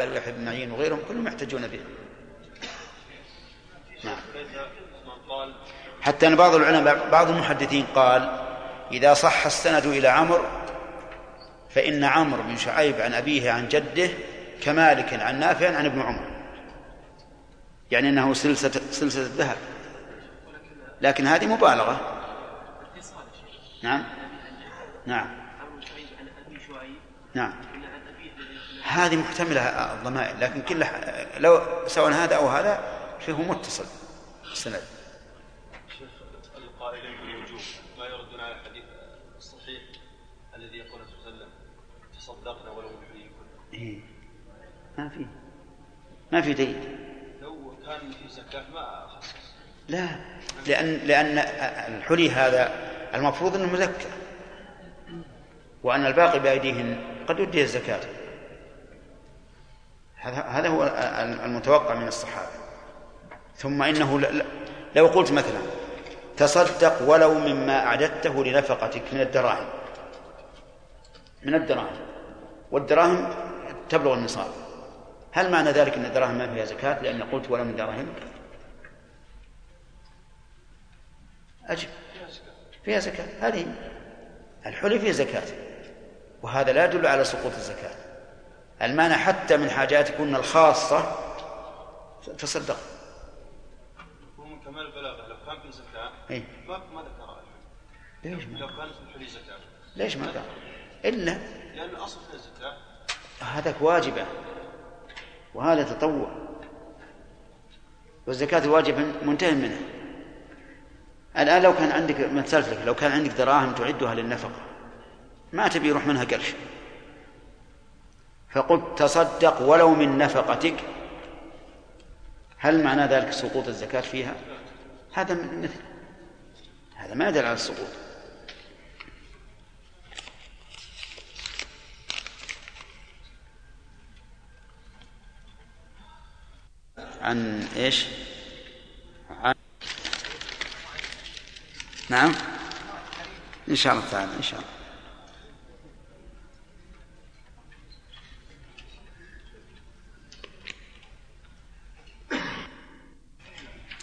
بل يحيى بن معين وغيرهم كلهم يحتجون به. نعم. حتى أن بعض العلماء بعض المحدثين قال إذا صح السند إلى عمرو فإن عمرو بن شعيب عن أبيه عن جده كمالك عن نافع عن ابن عمر. يعني أنه سلسلة سلسلة الذهب. لكن هذه مبالغة. نعم. نعم. نعم. هذه محتملة الضمائر لكن كلها لو سواء هذا أو هذا فيه متصل السند القائلين بالوجوب ما يردون على الحديث الصحيح الذي يقول صلى الله عليه وسلم تصدقنا ولو إيه. ما في. ما في دليل. لو كان في زكاة ما خصص لا. لأن لأن الحلي هذا المفروض أنه مزكى. وأن الباقي بأيديهن قد يدي الزكاة. هذا هو المتوقع من الصحابة. ثم إنه لو قلت مثلا تصدق ولو مما أعددته لنفقتك من الدراهم. من الدراهم. والدراهم تبلغ النصاب. هل معنى ذلك أن الدراهم ما فيها زكاة؟ لأن قلت ولو من دراهم. أجب فيها زكاة. هذه الحلي فيه زكاة. وهذا لا يدل على سقوط الزكاة. المانع حتى من حاجاتكن الخاصة. تصدق. هو من كمال البلاغة. لو كان في زكاة إيه؟ ما ذكرها ليش ما لو كان في الحلي زكاة. ليش ما قال؟ إلا لأن الأصل في الزكاة. هذاك واجبة. وهذا تطوع. والزكاة الواجب منتهي منه. الآن لو كان عندك مثلت لك لو كان عندك دراهم تعدها للنفقة ما تبي يروح منها قرش. فقلت تصدق ولو من نفقتك. هل معنى ذلك سقوط الزكاة فيها؟ هذا مثل. هذا ما يدل على السقوط. عن إيش؟ عن نعم. إن شاء الله تعالى إن شاء الله.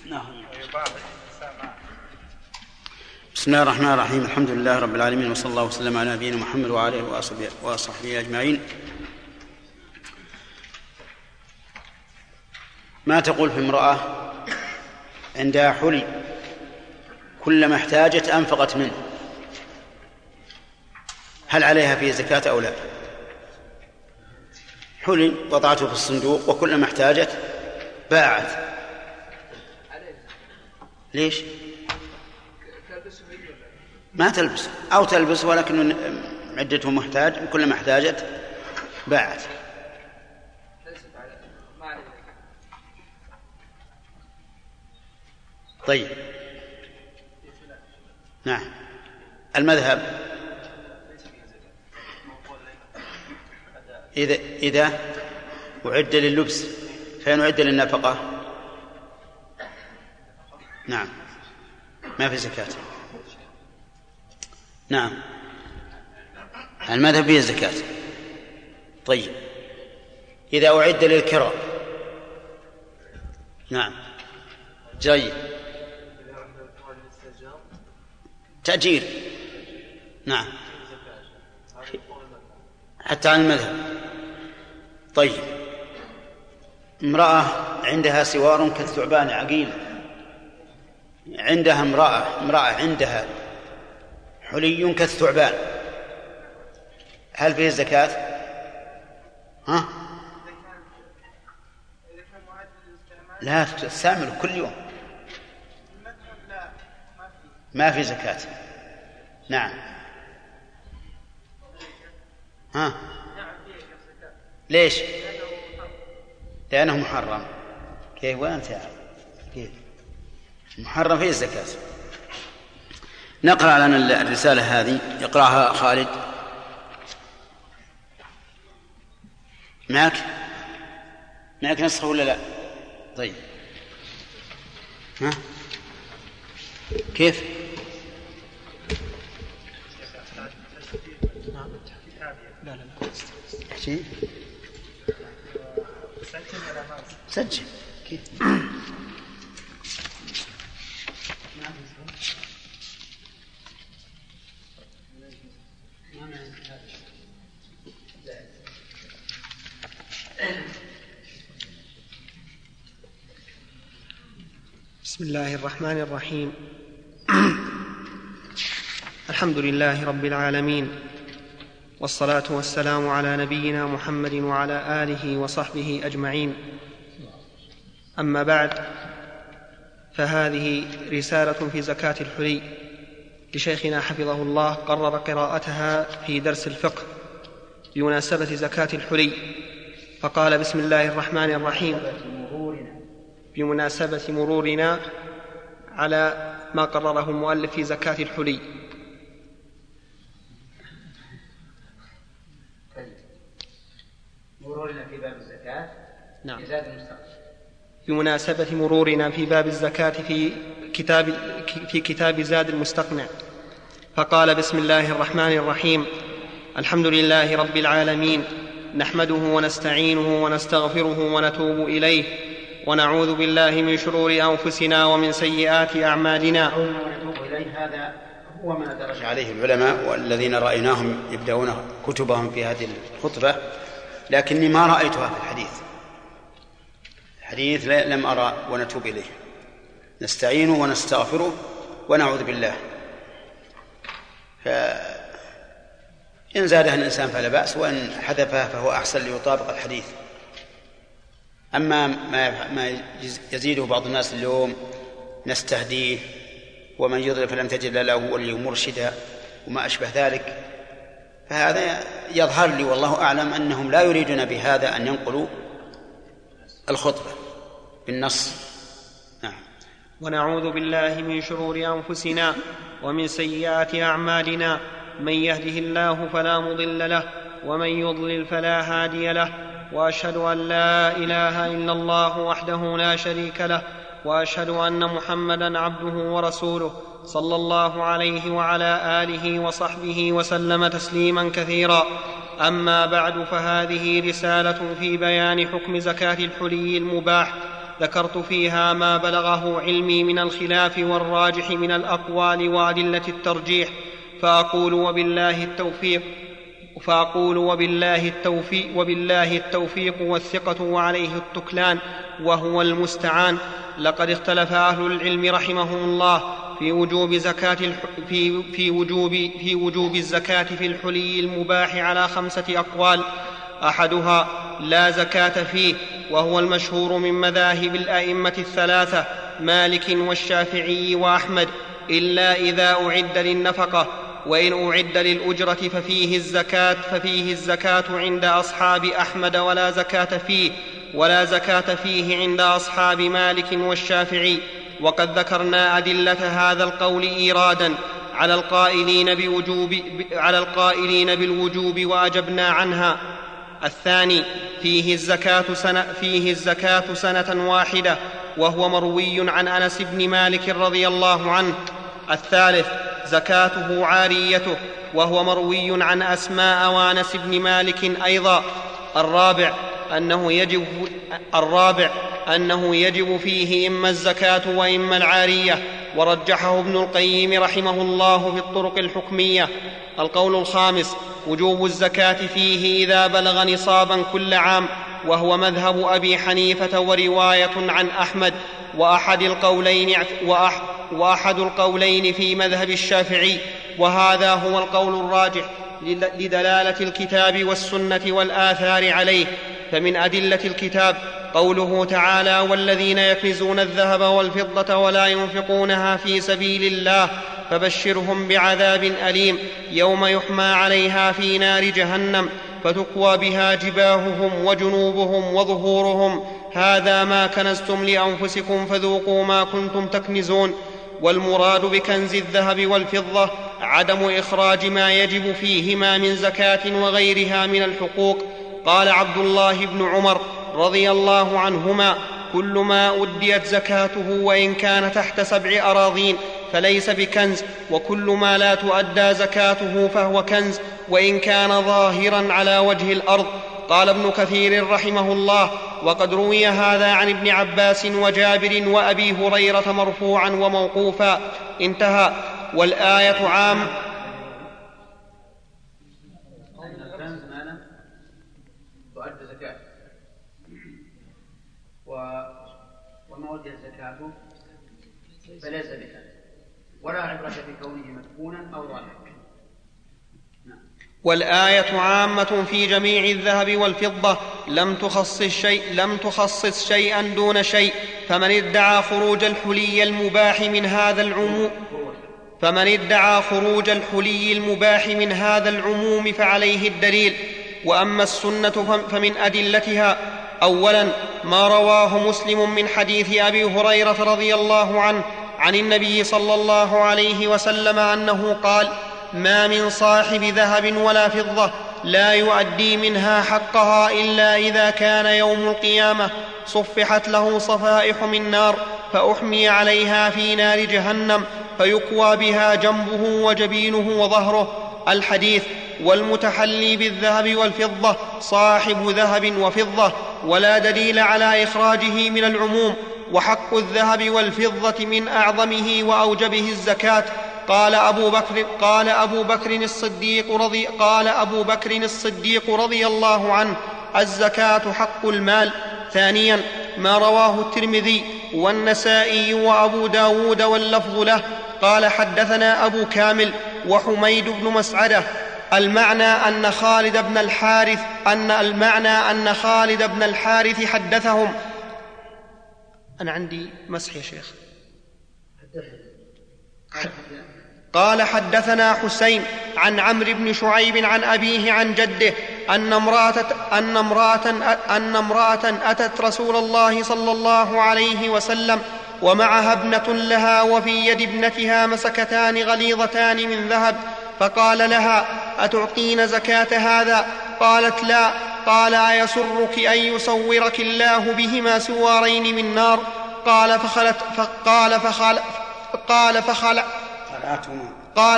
بسم الله الرحمن الرحيم. الحمد لله رب العالمين وصلى الله وسلم على نبينا محمد وعلى آله وصحبه أجمعين. ما تقول في امرأة عندها حلي كلما احتاجت أنفقت منه؟ هل عليها فيه زكاة أو لا؟ حلي وضعته في الصندوق وكلما احتاجت باعت. ليش؟ ما تلبس. أو تلبس ولكن عدته محتاج كلما احتاجت باعت. طيب. نعم. المذهب. إذا إذا أعد لللبس. فإن أعد للنفقة. نعم. ما في زكاة. نعم. المذهب فيه الزكاة طيب. إذا أعد للكراء نعم. جيد. تأجير. نعم. حتى عن المذهب. طيب. امرأة عندها سوار كالثعبان عقيل عندها امرأة امرأة عندها حلي كالثعبان هل فيه الزكاة؟ ها؟ لا تستعمله كل يوم ما في زكاة نعم ها ليش؟ لأنه محرم كيف وين تعرف؟ كيف؟ محرم فيه الزكاة. نقرأ لنا الرسالة هذه. يقرأها خالد. معك؟ معك نسخة ولا لا؟ طيب. ها؟ كيف؟ لا سجل. كيف بسم الله الرحمن الرحيم. الحمد لله رب العالمين والصلاة والسلام على نبينا محمد وعلى آله وصحبه أجمعين. أما بعد فهذه رسالة في زكاة الحلي لشيخنا حفظه الله قرر قراءتها في درس الفقه بمناسبة زكاة الحلي فقال بسم الله الرحمن الرحيم. بمناسبة مرورنا على ما قرره المؤلف في زكاة الحلي. مرورنا في باب الزكاة؟ نعم. المستقبل بمناسبة مرورنا في باب الزكاة في كتاب في كتاب زاد المستقنع. فقال بسم الله الرحمن الرحيم. الحمد لله رب العالمين. نحمده ونستعينه ونستغفره ونتوب إليه. ونعوذ بالله من شرور أنفسنا ومن سيئات اليه هذا هو ما درج عليه العلماء والذين رأيناهم يبدأون كتبهم في هذه الخطبة لكني ما رايتها في الحديث. الحديث لم أرى ونتوب إليه. نستعينه ونستغفره ونعوذ بالله. فإن زادها الإنسان فلا بأس وإن حذفها فهو أحسن ليطابق الحديث. أما ما ما يزيده بعض الناس اليوم نستهديه ومن يضلل فلن تجد له ولي مرشدا وما أشبه ذلك فهذا يظهر لي والله أعلم أنهم لا يريدون بهذا أن ينقلوا الخطبة بالنص. نعم. ونعوذ بالله من شرور أنفسنا ومن سيئات أعمالنا. من يهده الله فلا مضل له ومن يضلل فلا هادي له وأشهد أن لا إله إلا الله وحده لا شريك له وأشهد أن محمدا عبده ورسوله صلى الله عليه وعلى آله وصحبه وسلم تسليما كثيرا. أما بعد فهذه رسالة في بيان حكم زكاة الحلي المباح. ذكرت فيها ما بلغه علمي من الخلاف والراجح من الأقوال وأدلة الترجيح. فأقول وبالله التوفيق. فأقول وبالله التوفيق وبالله التوفيق والثقة وعليه التكلان وهو المستعان. لقد اختلف أهل العلم رحمهم الله في وجوب زكاة في في وجوب في وجوب الزكاة في الحلي المباح على خمسة أقوال. أحدها لا زكاة فيه وهو المشهور من مذاهب الأئمة الثلاثة مالك والشافعي وأحمد إلا إذا أعد للنفقة. وإن أعد للأجرة ففيه الزكاة ففيه الزكاة عند أصحاب أحمد ولا زكاة فيه ولا زكاة فيه عند أصحاب مالك والشافعي. وقد ذكرنا أدلة هذا القول إيرادا على القائلين بوجوب على القائلين بالوجوب وأجبنا عنها. الثاني فيه الزكاة سنة فيه الزكاة سنة واحدة وهو مروي عن أنس بن مالك رضي الله عنه. الثالث زكاته عاريته وهو مروي عن أسماء وأنس بن مالك أيضا. الرابع أنه يجب الرابع أنه يجب فيه إما الزكاة وإما العارية. ورجحه ابن القيم رحمه الله في الطرق الحكمية. القول الخامس وجوب الزكاة فيه إذا بلغ نصابا كل عام وهو مذهب أبي حنيفة ورواية عن أحمد. وأحد القولين وأحد القولين في مذهب الشافعي وهذا هو القول الراجح لدلالة الكتاب والسنة والآثار عليه. فمن أدلة الكتاب قوله تعالى والذين يكنزون الذهب والفضة ولا ينفقونها في سبيل الله فبشرهم بعذاب أليم يوم يحمى عليها في نار جهنم فتكوى بها جباههم وجنوبهم وظهورهم. هذا ما كنزتم لأنفسكم فذوقوا ما كنتم تكنزون. والمراد بكنز الذهب والفضة عدم إخراج ما يجب فيهما من زكاة وغيرها من الحقوق. قال عبد الله بن عمر رضي الله عنهما كل ما أديت زكاته وإن كان تحت سبع أراضين فليس بكنز وكل ما لا تؤدى زكاته فهو كنز وإن كان ظاهرا على وجه الأرض قال ابن كثير رحمه الله وقد روي هذا عن ابن عباس وجابر وأبي هريرة مرفوعا وموقوفا. انتهى. والآية عام. فليس بكذا ولا عبرة في كونه مدفونا أو ظاهرا والآية عامة في جميع الذهب والفضة لم تخصص شيء لم تخصص شيئا دون شيء. فمن ادعى خروج الحلي المباح من هذا العموم فمن ادعى خروج الحلي المباح من هذا العموم فعليه الدليل. وأما السنة فمن أدلتها اولا ما رواه مسلم من حديث أبي هريرة رضي الله عنه عن النبي صلى الله عليه وسلم أنه قال ما من صاحب ذهب ولا فضة لا يؤدي منها حقها إلا إذا كان يوم القيامة صفحت له صفائح من نار فأحمي عليها في نار جهنم فيكوى بها جنبه وجبينه وظهره. الحديث والمتحلي بالذهب والفضة صاحب ذهب وفضة ولا دليل على إخراجه من العموم وحق الذهب والفضة من أعظمه وأوجبه الزكاة قال أبو بكر قال أبو بكر الصديق رضي قال أبو بكر الصديق رضي الله عنه الزكاة حق المال. ثانيا ما رواه الترمذي والنسائي وأبو داود واللفظ له. قال حدثنا أبو كامل وحميد بن مسعدة المعنى أن خالد بن الحارث أن المعنى أن خالد بن الحارث حدثهم. أنا عندي مسح يا شيخ. قال حدثنا حسين عن عمرو بن شعيب عن أبيه عن جده أن امرأة أن امرأة أن امرأة أتت رسول الله صلى الله عليه وسلم ومعها ابنة لها وفي يد ابنتها مسكتان غليظتان من ذهب فقال لها أتعطين زكاة هذا؟ قالت لا. قال أيسرك أن يصورك الله بهما سوارين من نار؟ قال فخلت فقال فخل قال فخل قال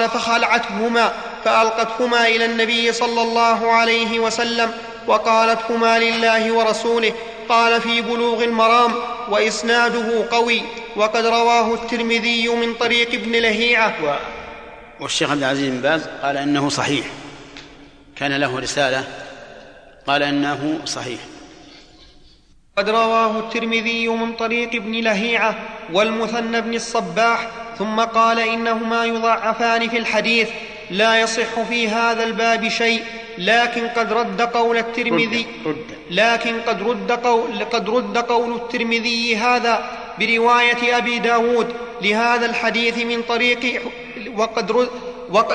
فخلعتهما فألقتهما إلى النبي صلى الله عليه وسلم وقالت هما لله ورسوله قال في بلوغ المرام وإسناده قوي وقد رواه الترمذي من طريق ابن لهيعة. و... والشيخ عبد العزيز بن باز قال إنه صحيح. كان له رسالة قال إنه صحيح. قد رواه الترمذي من طريق ابن لهيعة والمثنى بن الصباح ثم قال إنهما يضعفان في الحديث لا يصح في هذا الباب شيء لكن قد رد قول الترمذي لكن قد رد قول, قد رد قول الترمذي هذا برواية أبي داود لهذا الحديث من طريق وقد رد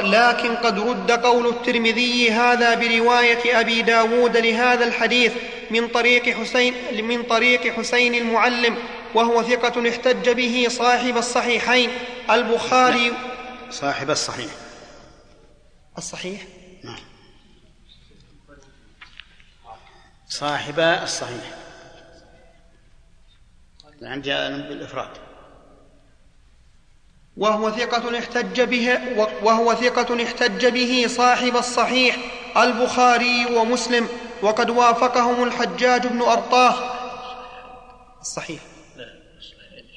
لكن قد رد قول الترمذي هذا برواية أبي داود لهذا الحديث من طريق حسين من طريق حسين المعلم وهو ثقة احتج به صاحب الصحيحين البخاري. صاحب الصحيح. الصحيح؟ نعم. صاحب الصحيح. عندي بالإفراد. وهو ثقة احتج به وهو ثقة احتج به صاحب الصحيح البخاري ومسلم وقد وافقهم الحجاج بن أرطاه. الصحيح.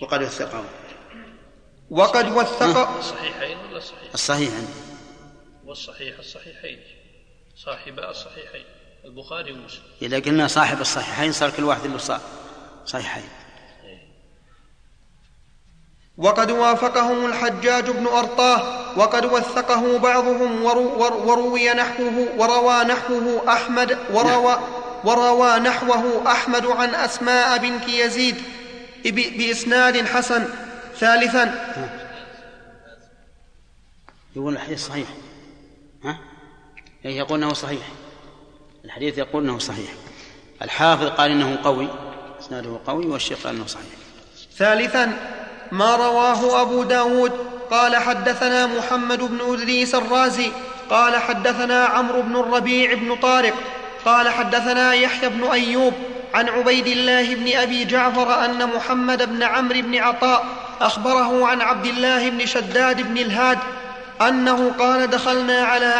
وقد وثقه. وقد وثق الصحيحين ولا الصحيح؟ الصحيح والصحيح الصحيحين. صاحبا الصحيحين. البخاري ومسلم. إذا قلنا صاحب الصحيحين صار كل واحد له صحيحين. وقد وافقهم الحجاج بن أرطاه وقد وثقه بعضهم وروي نحوه وروى نحوه أحمد وروى وروى نحوه أحمد عن أسماء بنت يزيد بإسناد حسن ثالثا. يقول الحديث صحيح. ها؟ يقول إنه صحيح. الحديث يقول إنه صحيح. الحافظ قال إنه قوي. إسناده قوي والشيخ قال إنه صحيح. ثالثا ما رواه أبو داود. قال حدثنا محمد بن إدريس الرازي. قال حدثنا عمرو بن الربيع بن طارق. قال حدثنا يحيى بن أيوب عن عبيد الله بن أبي جعفر أن محمد بن عمرو بن عطاء أخبره عن عبد الله بن شداد بن الهاد أنه قال دخلنا على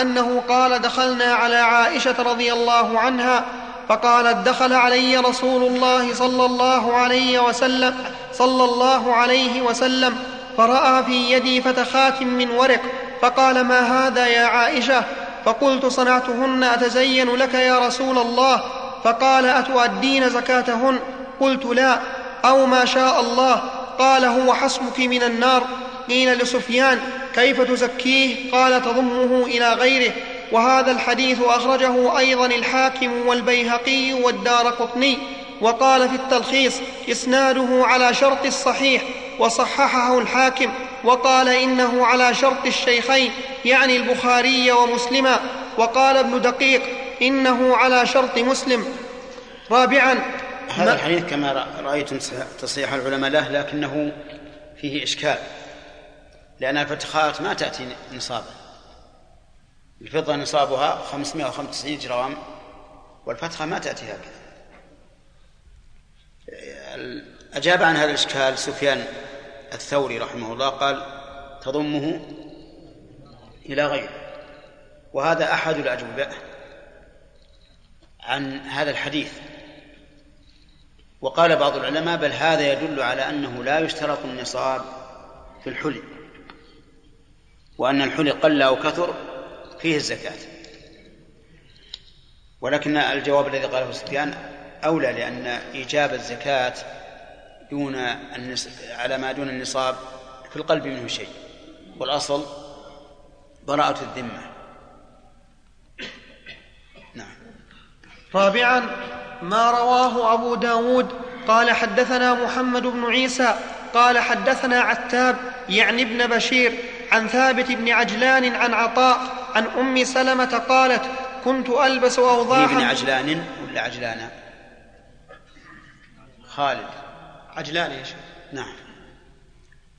أنه قال دخلنا على عائشة رضي الله عنها فقالت دخل علي رسول الله صلى الله عليه وسلم صلى الله عليه وسلم فرأى في يدي فتخات من ورق فقال ما هذا يا عائشة؟ فقلت صنعتهن أتزين لك يا رسول الله؟ فقال أتؤدين زكاتهن؟ قلت لا. أو ما شاء الله. قال هو حسبك من النار. قيل لسفيان كيف تزكيه؟ قال تضمه إلى غيره. وهذا الحديث أخرجه أيضا الحاكم والبيهقي والدار قطني. وقال في التلخيص إسناده على شرط الصحيح وصححه الحاكم. وقال إنه على شرط الشيخين يعني البخاري ومسلما وقال ابن دقيق إنه على شرط مسلم. رابعا هذا الحديث كما رأيتم تصحيح العلماء له لكنه فيه إشكال. لأن الفتخات ما تأتي نصابا الفضة نصابها 595 جرام والفتخة ما تأتي هكذا. أجاب عن هذا الإشكال سفيان الثوري رحمه الله قال تضمه إلى غيره. وهذا أحد الأجوبة عن هذا الحديث. وقال بعض العلماء بل هذا يدل على أنه لا يشترط النصاب في الحلي وأن الحلي قل أو كثر فيه الزكاة. ولكن الجواب الذي قاله سفيان أولى لأن إيجاب الزكاة دون. على ما دون النصاب في القلب منه شيء. والأصل براءة الذمة. نعم. رابعا ما رواه أبو داود قال حدثنا محمد بن عيسى قال حدثنا عتاب يعني ابن بشير عن ثابت بن عجلان عن عطاء عن أم سلمة قالت كنت ألبس أوضاحا ابن عجلان ولا عجلان خالد. عجلان يا شيخ. نعم.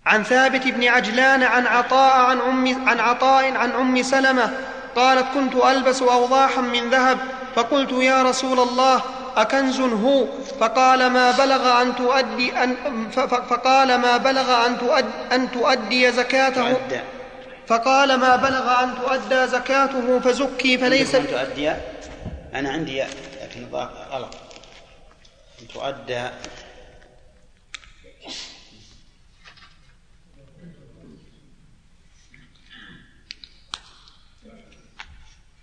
عن ثابت بن عجلان عن عطاء عن أم عن عطاء عن أم سلمة قالت كنت ألبس أوضاحا من ذهب فقلت يا رسول الله أكنز هو؟ فقال ما بلغ أن تؤدي أن فقال ما بلغ أن تؤدي, أن تؤدي زكاته؟ فقال ما بلغ أن تؤدى زكاته فزكي فليس أن تؤدي؟ أنا عندي لكن غلط. أن تؤدى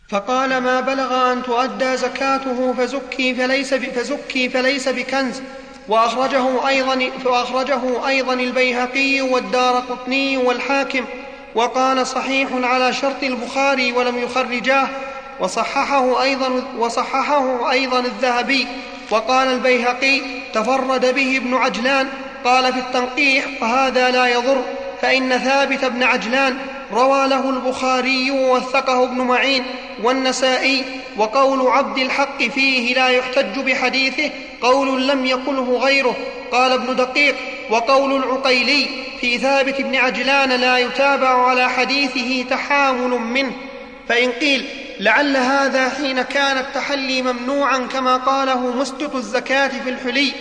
فقال ما بلغ أن تؤدى زكاته فزكي فليس فزكي فليس بكنز. وأخرجه أيضا وأخرجه أيضا البيهقي والدار قطني والحاكم. وقال صحيح على شرط البخاري ولم يخرجاه. وصححه أيضا وصححه أيضا الذهبي. وقال البيهقي تفرد به ابن عجلان. قال في التنقيح وهذا لا يضر فإن ثابت بن عجلان روى له البخاري ووثقه ابن معين والنسائي وقول عبد الحق فيه لا يحتج بحديثه قول لم يقله غيره قال ابن دقيق وقول العقيلي في ثابت بن عجلان لا يتابع على حديثه تحامل منه فإن قيل لعل هذا حين كان التحلي ممنوعا كما قاله مسقط الزكاة في الحلي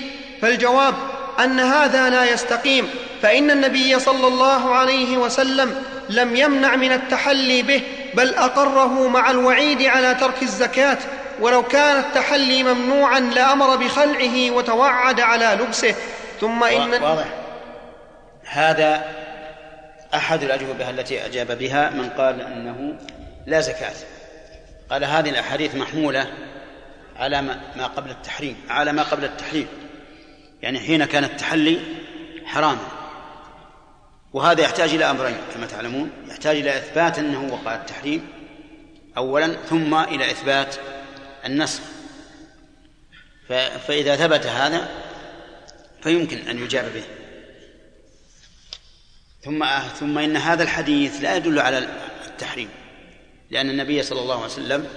فالجواب أن هذا لا يستقيم فإن النبي صلى الله عليه وسلم لم يمنع من التحلي به بل أقره مع الوعيد على ترك الزكاة. ولو كان التحلي ممنوعا لأمر بخلعه وتوعد على لبسه. ثم إن واضح. هذا أحد الأجوبة التي أجاب بها من قال أنه لا زكاة. قال هذه الأحاديث محمولة على ما قبل التحريم على ما قبل التحريم يعني حين كان التحلي حراما وهذا يحتاج إلى أمرين كما تعلمون. يحتاج إلى إثبات أنه وقع التحريم أولا ثم إلى إثبات النسخ فإذا ثبت هذا فيمكن أن يجاب به ثم ثم إن هذا الحديث لا يدل على التحريم لأن النبي صلى الله عليه وسلم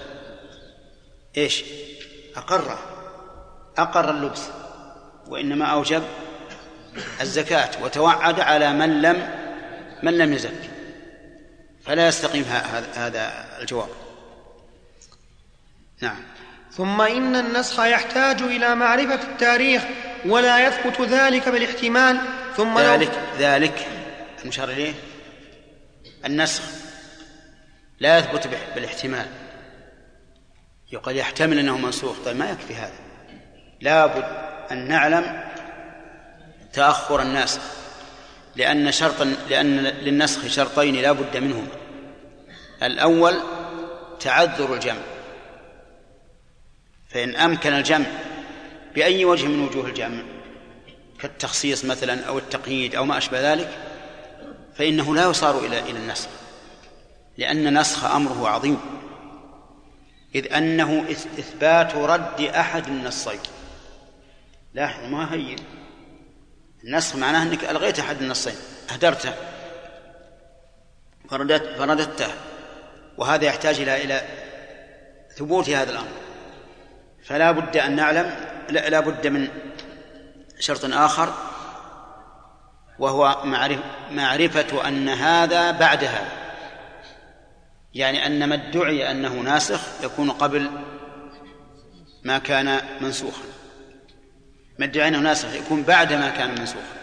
إيش؟ أقر أقر اللبس وإنما أوجب الزكاة وتوعد على من لم من لم يزك فلا يستقيم هذا الجواب. نعم. ثم إن النسخ يحتاج إلى معرفة التاريخ ولا يثبت ذلك بالاحتمال ثم ذلك ذلك المشار إليه النسخ لا يثبت بالاحتمال. يقال يحتمل أنه منسوخ. طيب ما يكفي هذا؟ لابد أن نعلم تأخر الناسخ لأن شرطا لأن للنسخ شرطين لا بد منهما. الأول تعذر الجمع فإن أمكن الجمع بأي وجه من وجوه الجمع كالتخصيص مثلا أو التقييد أو ما أشبه ذلك فإنه لا يصار إلى إلى النسخ لأن نسخ أمره عظيم. إذ أنه إثبات رد أحد النصين لاحظ ما هي النسخ معناه أنك ألغيت أحد النصين أهدرته فرددت فرددته وهذا يحتاج إلى إلى ثبوت هذا الأمر. فلا بد أن نعلم لا, لا بد من شرط آخر وهو معرفة أن هذا بعد هذا يعني أن ما ادعي أنه ناسخ يكون قبل ما كان منسوخا. ما أنه ناسخ يكون بعد ما كان منسوخا.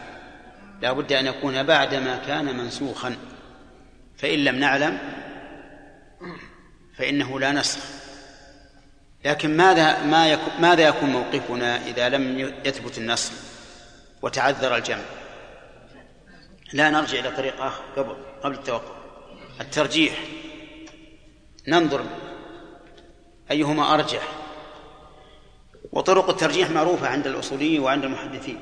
لا بد أن يكون بعد ما كان منسوخا. فإن لم نعلم فإنه لا نسخ. لكن ماذا ما يكون ماذا يكون موقفنا إذا لم يثبت النسخ وتعذر الجمع؟ لا نرجع إلى طريق آخر قبل قبل التوقف. الترجيح. ننظر أيهما أرجح. وطرق الترجيح معروفة عند الأصوليين وعند المحدثين.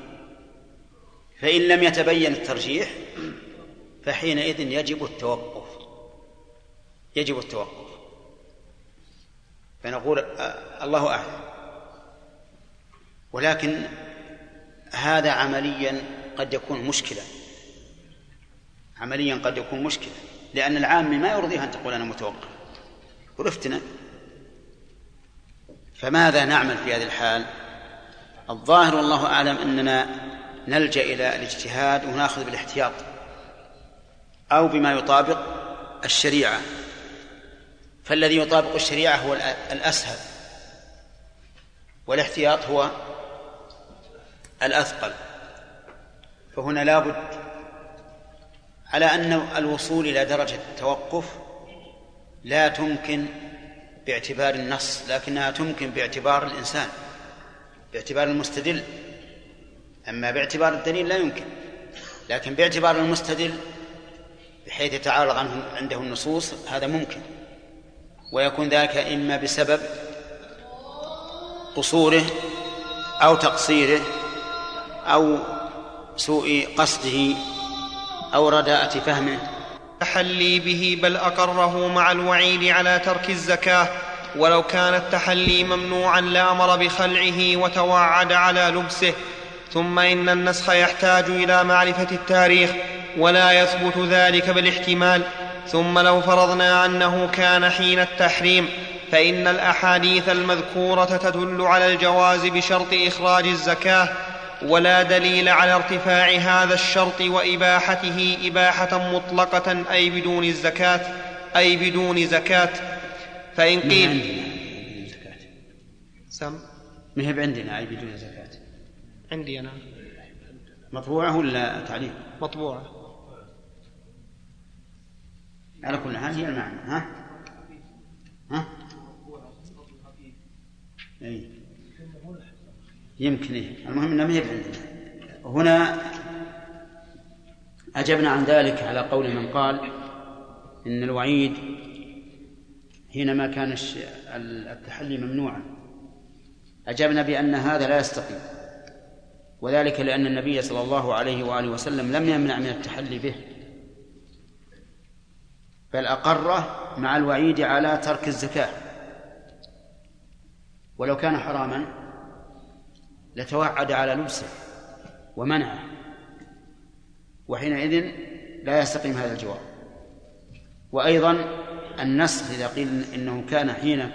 فإن لم يتبين الترجيح فحينئذ يجب التوقف. يجب التوقف. فنقول الله أعلم. ولكن هذا عمليا قد يكون مشكلة عمليا قد يكون مشكلة لأن العام ما يرضيه أن تقول أنا متوقف. ورفتنا فماذا نعمل في هذه الحال؟ الظاهر والله أعلم أننا نلجأ إلى الاجتهاد ونأخذ بالاحتياط أو بما يطابق الشريعة. فالذي يطابق الشريعة هو الأسهل والاحتياط هو الأثقل. فهنا لابد على أن الوصول إلى درجة التوقف لا تمكن باعتبار النص لكنها تمكن باعتبار الإنسان باعتبار المستدل. أما باعتبار الدليل لا يمكن لكن باعتبار المستدل بحيث يتعارض عنه عنده النصوص هذا ممكن. ويكون ذلك إما بسبب قصوره أو تقصيره أو سوء قصده أو رداءة فهمه. التحلي به بل أقره مع الوعيد على ترك الزكاة. ولو كان التحلي ممنوعا لامر بخلعه وتوعد على لبسه. ثم إن النسخ يحتاج إلى معرفة التاريخ ولا يثبت ذلك بالاحتمال. ثم لو فرضنا أنه كان حين التحريم فإن الأحاديث المذكورة تدل على الجواز بشرط إخراج الزكاة. ولا دليل على ارتفاع هذا الشرط وإباحته إباحة مطلقة أي بدون الزكاة أي بدون زكاة. فإن قيل سم؟ ما هي عندنا أي بدون زكاة؟ عندي أنا. مطبوعة ولا تعليم؟ مطبوعة. على كل حال هي المعنى ها؟ ها؟ أي. يمكن إيه. المهم أنها ما هي هنا أجبنا عن ذلك على قول من قال إن الوعيد حينما كان التحلي ممنوعا. أجبنا بأن هذا لا يستقيم. وذلك لأن النبي صلى الله عليه وآله وسلم لم يمنع من التحلي به. بل أقره مع الوعيد على ترك الزكاة. ولو كان حراما لتوعد على لبسه ومنعه وحينئذ لا يستقيم هذا الجواب. وأيضا النسخ إذا قيل إنه كان حين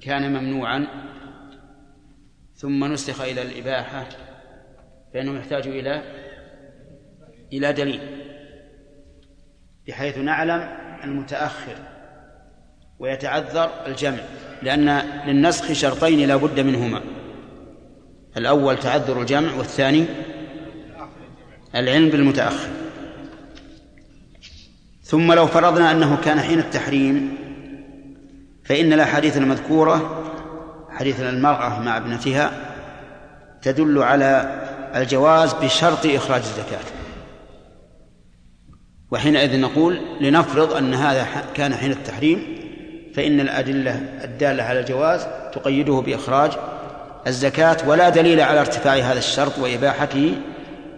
كان ممنوعا ثم نسخ إلى الإباحة فإنه يحتاج إلى إلى دليل بحيث نعلم المتأخر ويتعذر الجمع لأن للنسخ شرطين لا بد منهما. الأول تعذر الجمع والثاني العلم بالمتأخر. ثم لو فرضنا أنه كان حين التحريم فإن الأحاديث المذكورة حديث المرأة مع ابنتها تدل على الجواز بشرط إخراج الزكاة. وحينئذ نقول لنفرض أن هذا كان حين التحريم فإن الأدلة الدالة على الجواز تقيده بإخراج الزكاة ولا دليل على ارتفاع هذا الشرط وإباحته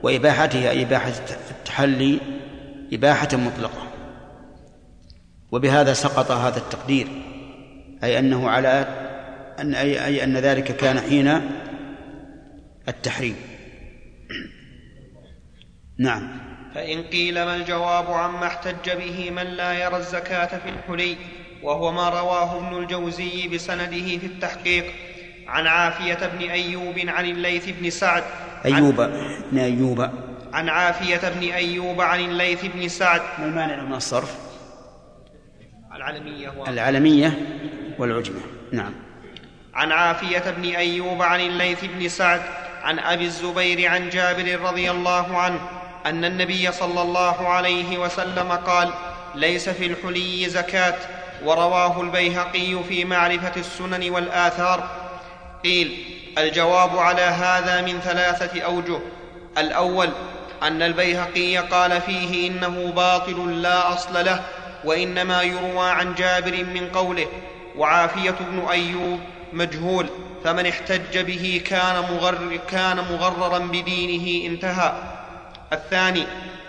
وإباحته أي إباحة التحلي إباحة مطلقة. وبهذا سقط هذا التقدير أي أنه على أن أي, أي أن ذلك كان حين التحريم. نعم. فإن قيل ما الجواب عما احتج به من لا يرى الزكاة في الحلي وهو ما رواه ابن الجوزي بسنده في التحقيق عن عافية بن أيوب عن الليث بن سعد. أيوب بن أيوب. عن عافية بن أيوب عن الليث بن سعد. ما المانع من الصرف؟ العلمية العلمية والعجمة. نعم. عن عافية بن أيوب عن الليث بن سعد. عن أبي الزبير عن جابر رضي الله عنه أن النبي صلى الله عليه وسلم قال ليس في الحلي زكاة. ورواه البيهقي في معرفة السنن والآثار. قيل الجواب على هذا من ثلاثة أوجه. الأول أن البيهقي قال فيه إنه باطل لا أصل له وإنما يروى عن جابر من قوله وعافية بن أيوب مجهول فمن احتج به كان, مغرر كان مغررا بدينه انتهى. الثاني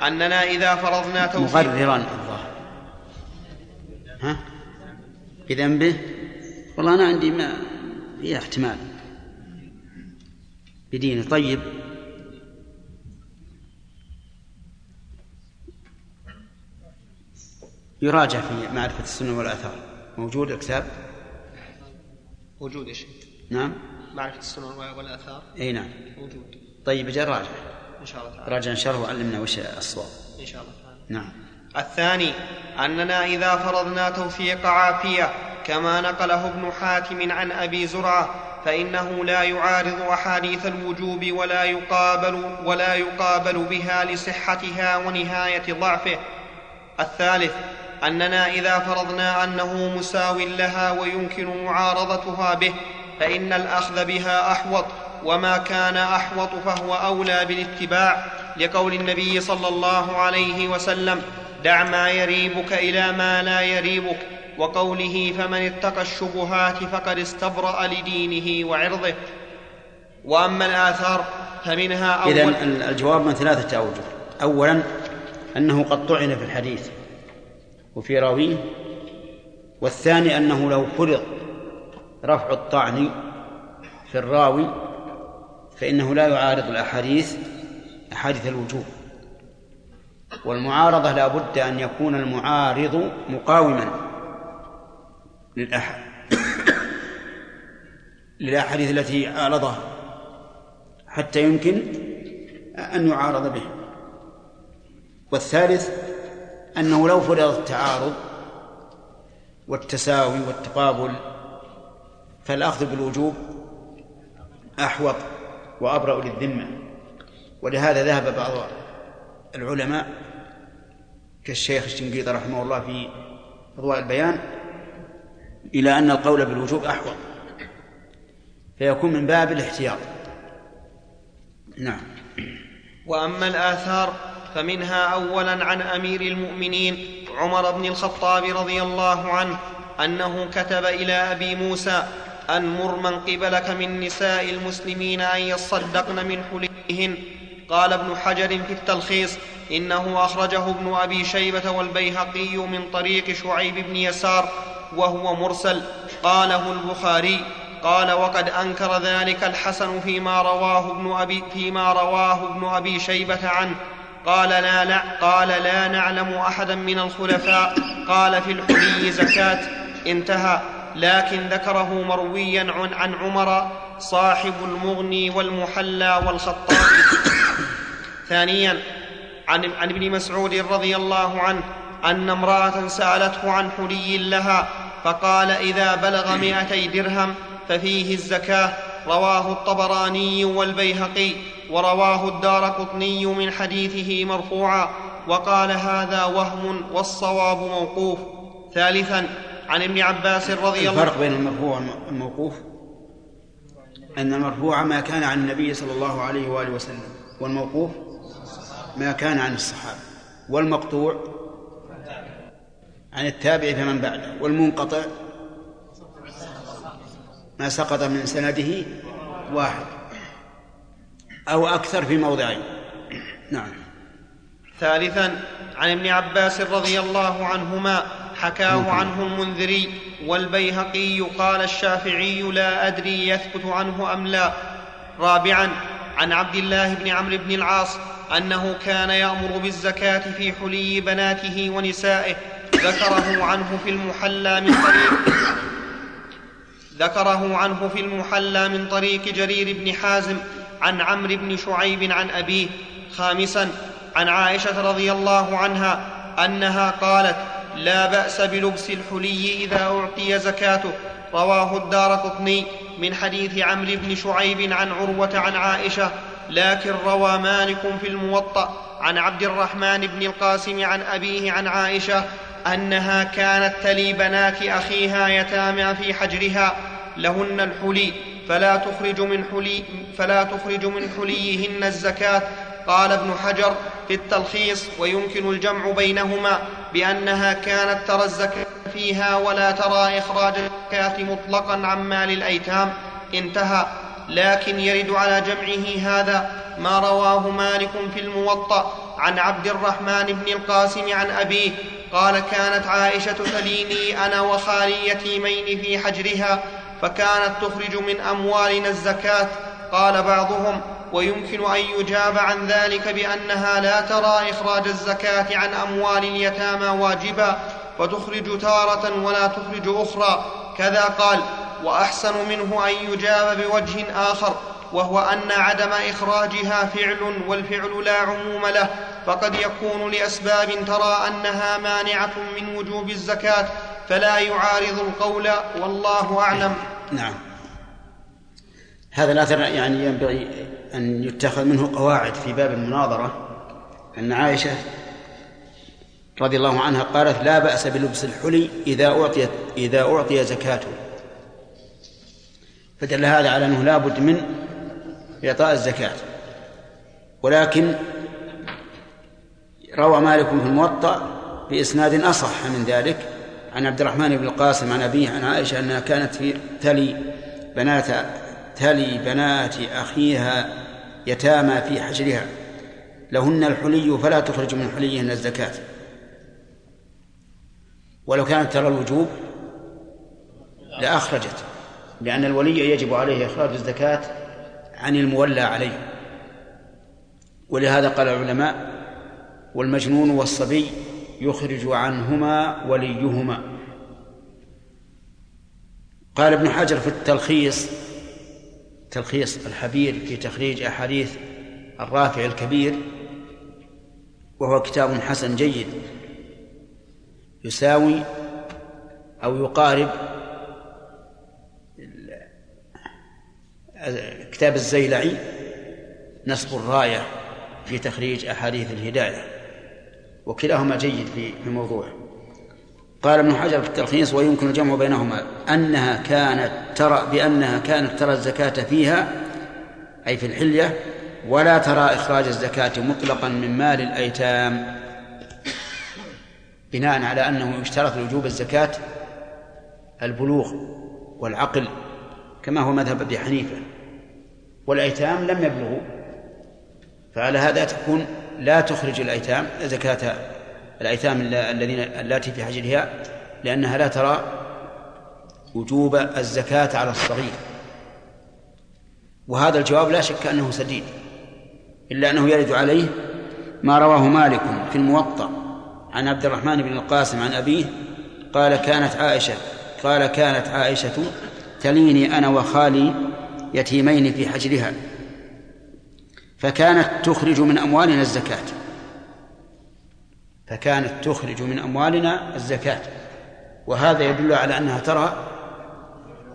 أننا إذا فرضنا توفيق مغررا. الله ها؟ بذنبه؟ والله أنا عندي ما فيها احتمال. بدينه. طيب. يراجع في معرفة السنة والآثار. موجود الكتاب؟ موجود يا شيخ. نعم. معرفة السنن والآثار؟ أي نعم. موجود. طيب أجل راجع؟ إن شاء الله تعالى. راجع إن شاء الله وعلمنا وش الصواب إن شاء الله تعالى. نعم. الثاني أننا إذا فرضنا توثيق عافية كما نقله ابن حاتم عن أبي زرعة فإنه لا يعارض أحاديث الوجوب ولا يقابل ولا يقابل بها لصحتها ونهاية ضعفه. الثالث أننا إذا فرضنا أنه مساو لها ويمكن معارضتها به فإن الأخذ بها أحوط وما كان أحوط فهو أولى بالاتباع لقول النبي صلى الله عليه وسلم دع ما يريبك إلى ما لا يريبك وقوله فمن اتقى الشبهات فقد استبرأ لدينه وعرضه. وأما الآثار فمنها أول إذن الجواب من ثلاثة أوجه. أولا أنه قد طعن في الحديث وفي راويه. والثاني أنه لو فرض رفع الطعن في الراوي فإنه لا يعارض الأحاديث أحاديث الوجوب والمعارضة لا بد أن يكون المعارض مقاوما. للأح... للأحاديث التي عارضها حتى يمكن أن يعارض به. والثالث أنه لو فرض التعارض والتساوي والتقابل فالأخذ بالوجوب أحوط وأبرأ للذمة. ولهذا ذهب بعض العلماء كالشيخ الشنقيطي رحمه الله في أضواء البيان إلى أن القول بالوجوب أحوط. فيكون من باب الاحتياط. نعم. وأما الآثار فمنها أولا عن أمير المؤمنين عمر بن الخطاب رضي الله عنه أنه كتب إلى أبي موسى أن مر من قبلك من نساء المسلمين أن يصدقن من حليهن. قال ابن حجر في التلخيص إنه أخرجه ابن أبي شيبة والبيهقي من طريق شعيب بن يسار وهو مرسل. قاله البخاري. قال وقد أنكر ذلك الحسن فيما رواه ابن أبي فيما رواه ابن أبي شيبة عنه. قال لا, لا قال لا نعلم أحدا من الخلفاء. قال في الحلي زكاة. انتهى. لكن ذكره مرويا عن, عن عمر صاحب المغني والمحلى والخطاب. ثانيا عن, عن ابن مسعود رضي الله عنه. أن امرأة سألته عن حلي لها فقال إذا بلغ مائتي درهم ففيه الزكاة. رواه الطبراني والبيهقي ورواه الدار قطني من حديثه مرفوعا. وقال هذا وهم والصواب موقوف. ثالثا عن ابن عباس رضي الله الفرق بين المرفوع والموقوف؟ أن المرفوع ما كان عن النبي صلى الله عليه وآله وسلم والموقوف ما كان عن الصحابة والمقطوع عن التابع فمن بعده. والمنقطع ما سقط من سنده واحد. أو أكثر في موضعين نعم. ثالثا عن ابن عباس رضي الله عنهما حكاه عنه المنذري والبيهقي قال الشافعي لا أدري يثبت عنه أم لا. رابعا عن عبد الله بن عمرو بن العاص أنه كان يأمر بالزكاة في حلي بناته ونسائه ذكره عنه في المحلى من طريق ذكره عنه في المحلى من طريق جرير بن حازم عن عمرو بن شعيب عن أبيه خامسا عن عائشة رضي الله عنها أنها قالت لا بأس بلبس الحلي إذا أعطي زكاته رواه الدار قطني من حديث عمرو بن شعيب عن عروة عن عائشة لكن روى مالك في الموطأ عن عبد الرحمن بن القاسم عن أبيه عن عائشة أنها كانت تلي بنات أخيها يتامى في حجرها لهن الحلي فلا تخرج من حلي فلا تخرج من حليهن الزكاة. قال ابن حجر في التلخيص ويمكن الجمع بينهما بأنها كانت ترى الزكاة فيها ولا ترى إخراج الزكاة مطلقا عن مال الأيتام. انتهى. لكن يرد على جمعه هذا ما رواه مالك في الموطأ عن عبد الرحمن بن القاسم عن أبيه قال كانت عائشة تليني أنا وخالي يتيمين في حجرها فكانت تخرج من أموالنا الزكاة. قال بعضهم ويمكن أن يجاب عن ذلك بأنها لا ترى إخراج الزكاة عن أموال اليتامى واجبا فتخرج تارة ولا تخرج أخرى. كذا قال وأحسن منه أن يجاب بوجه آخر وهو أن عدم إخراجها فعل والفعل لا عموم له. فقد يكون لأسباب ترى أنها مانعة من وجوب الزكاة فلا يعارض القول والله أعلم. نعم. هذا الأثر يعني ينبغي أن يتخذ منه قواعد في باب المناظرة. أن عائشة رضي الله عنها قالت لا بأس بلبس الحلي إذا أعطيت إذا أعطي زكاته. فدل هذا على أنه لا بد من إعطاء الزكاة. ولكن روى مالك في الموطأ بإسناد أصح من ذلك عن عبد الرحمن بن القاسم عن أبيه عن عائشة أنها كانت في تلي بنات تلي بنات أخيها يتامى في حجرها. لهن الحلي فلا تخرج من حليهن الزكاة. ولو كانت ترى الوجوب لأخرجت لأن الولي يجب عليه إخراج الزكاة عن المولى عليه. ولهذا قال العلماء والمجنون والصبي يخرج عنهما وليهما. قال ابن حجر في التلخيص تلخيص الحبير في تخريج أحاديث الرافع الكبير وهو كتاب حسن جيد يساوي أو يقارب كتاب الزيلعي نصب الراية في تخريج أحاديث الهداية. وكلاهما جيد في موضوعه. قال ابن حجر في التلخيص ويمكن الجمع بينهما أنها كانت ترى بأنها كانت ترى الزكاة فيها أي في الحلية ولا ترى إخراج الزكاة مطلقا من مال الأيتام. بناء على أنه يشترط لوجوب الزكاة البلوغ والعقل كما هو مذهب أبي حنيفة. والأيتام لم يبلغوا فعلى هذا تكون لا تخرج الأيتام زكاة الأيتام الذين اللاتي في حجرها لأنها لا ترى وجوب الزكاة على الصغير. وهذا الجواب لا شك أنه سديد إلا أنه يرد عليه ما رواه مالك في الموطأ عن عبد الرحمن بن القاسم عن أبيه قال كانت عائشة قال كانت عائشة تليني أنا وخالي يتيمين في حجرها. فكانت تخرج من أموالنا الزكاة. فكانت تخرج من أموالنا الزكاة. وهذا يدل على أنها ترى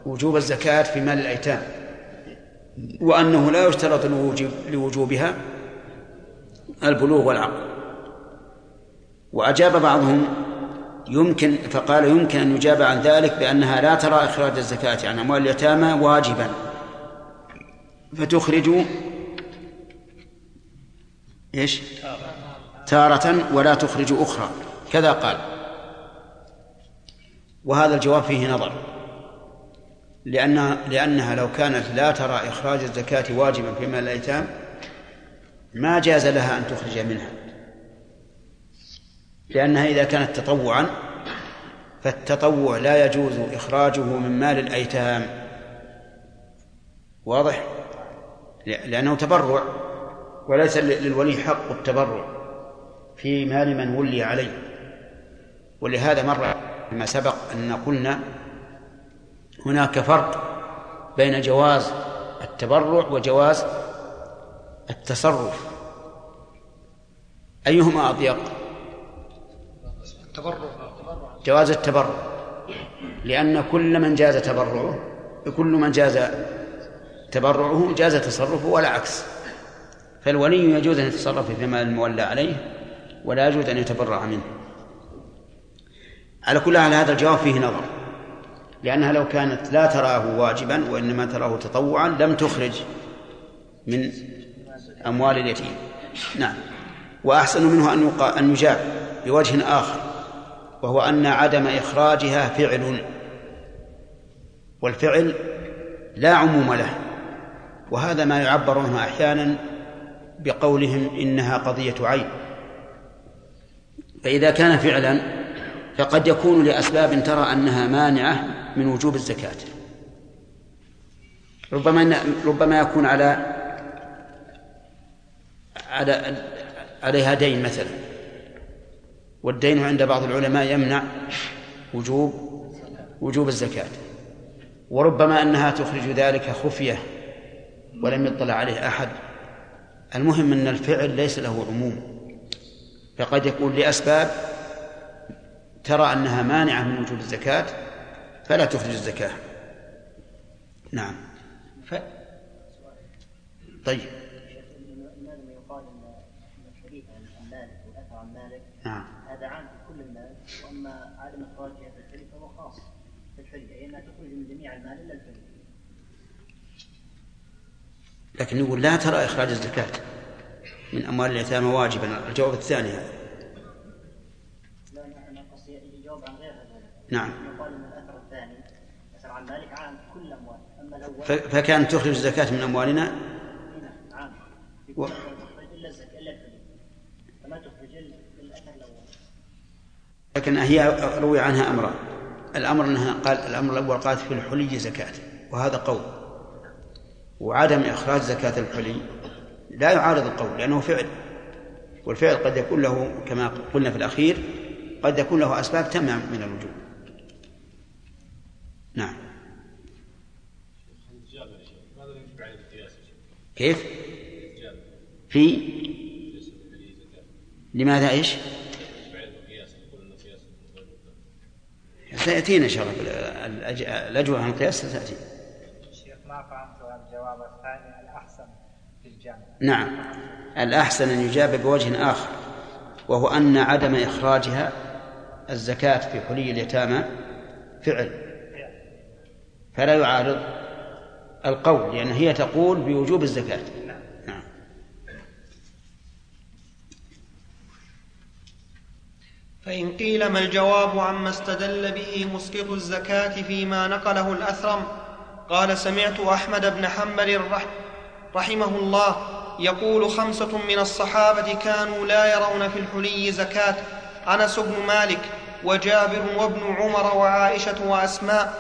وجوب الزكاة في مال الأيتام. وأنه لا يشترط لوجوبها البلوغ والعقل وأجاب بعضهم يمكن فقال يمكن أن يجاب عن ذلك بأنها لا ترى إخراج الزكاة عن أموال اليتامى واجبا. فتخرج إيش؟ تارة ولا تخرج أخرى. كذا قال. وهذا الجواب فيه نظر. لأنها لأنها لو كانت لا ترى إخراج الزكاة واجبا في مال الأيتام ما جاز لها أن تخرج منها. لأنها إذا كانت تطوعا فالتطوع لا يجوز إخراجه من مال الأيتام. واضح؟ لأنه تبرع. وليس للولي حق التبرع في مال من ولي عليه. ولهذا مر فيما سبق أن قلنا هناك فرق بين جواز التبرع وجواز التصرف. أيهما أضيق؟ التبرع جواز التبرع. لأن كل من جاز تبرعه كل من جاز تبرعه جاز تصرفه ولا عكس. فالولي يجوز أن يتصرف في مال المولى عليه ولا يجوز أن يتبرع منه. على كل حال هذا الجواب فيه نظر لأنها لو كانت لا تراه واجبا وإنما تراه تطوعا لم تخرج من أموال اليتيم. نعم. وأحسن منه أن أن يجاب بوجه آخر وهو أن عدم إخراجها فعل والفعل لا عموم له. وهذا ما يعبر عنه أحيانا بقولهم إنها قضية عين. فإذا كان فعلا فقد يكون لأسباب ترى أنها مانعة من وجوب الزكاة. ربما ربما يكون على على عليها دين مثلا. والدين عند بعض العلماء يمنع وجوب وجوب الزكاة. وربما أنها تخرج ذلك خفية ولم يطلع عليه أحد. المهم أن الفعل ليس له عموم. فقد يكون لأسباب ترى أنها مانعة من وجوب الزكاة فلا تخرج الزكاة. نعم. ف... طيب. نعم هذا عام في كل المال واما عدم اخراجها في الحلي فهو خاص في الحلي اي انها تخرج من جميع المال الا الحلي لكن يقول لا ترى إخراج الزكاة من أموال اليتامى واجبا. الجواب الثاني هذا. نعم. يقال ان الاثر الثاني الاثر عن ذلك عام في كل الاموال اما الأول فكانت تخرج الزكاة من كل و... لكن هي روي عنها أمران. الأمر أنها قال الأمر الأول قالت في الحلي زكاة وهذا قول. وعدم إخراج زكاة الحلي لا يعارض القول لأنه فعل والفعل قد يكون له كما قلنا في الأخير قد يكون له أسباب تمنع من الوجوب نعم. كيف؟ في؟ لماذا إيش؟ سيأتينا إن شاء الله. الأجوبة عن القياس ستأتي شيخ ما فهمت الجواب الثاني الأحسن في الجامع نعم. الأحسن أن يجاب بوجه آخر وهو أن عدم إخراجها الزكاة في حلي اليتامى فعل فلا يعارض القول لأن هي تقول بوجوب الزكاة. فإن قيل ما الجواب عما استدل به مسقط الزكاة فيما نقله الأثرم قال سمعت أحمد بن حنبل رحمه الله يقول خمسة من الصحابة كانوا لا يرون في الحلي زكاة أنس بن مالك وجابر وابن عمر وعائشة وأسماء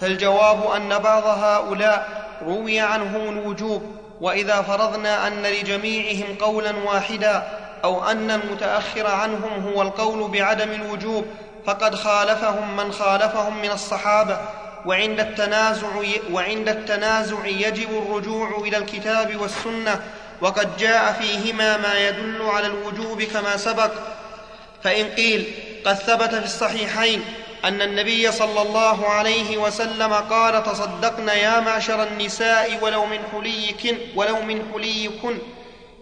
فالجواب أن بعض هؤلاء روي عنهم الوجوب وإذا فرضنا أن لجميعهم قولا واحدا أو أن المتأخر عنهم هو القول بعدم الوجوب فقد خالفهم من خالفهم من الصحابة وعند التنازع وعند التنازع يجب الرجوع إلى الكتاب والسنة وقد جاء فيهما ما يدل على الوجوب كما سبق. فإن قيل قد ثبت في الصحيحين أن النبي صلى الله عليه وسلم قال تصدقن يا معشر النساء ولو من حليكن ولو من حليكن.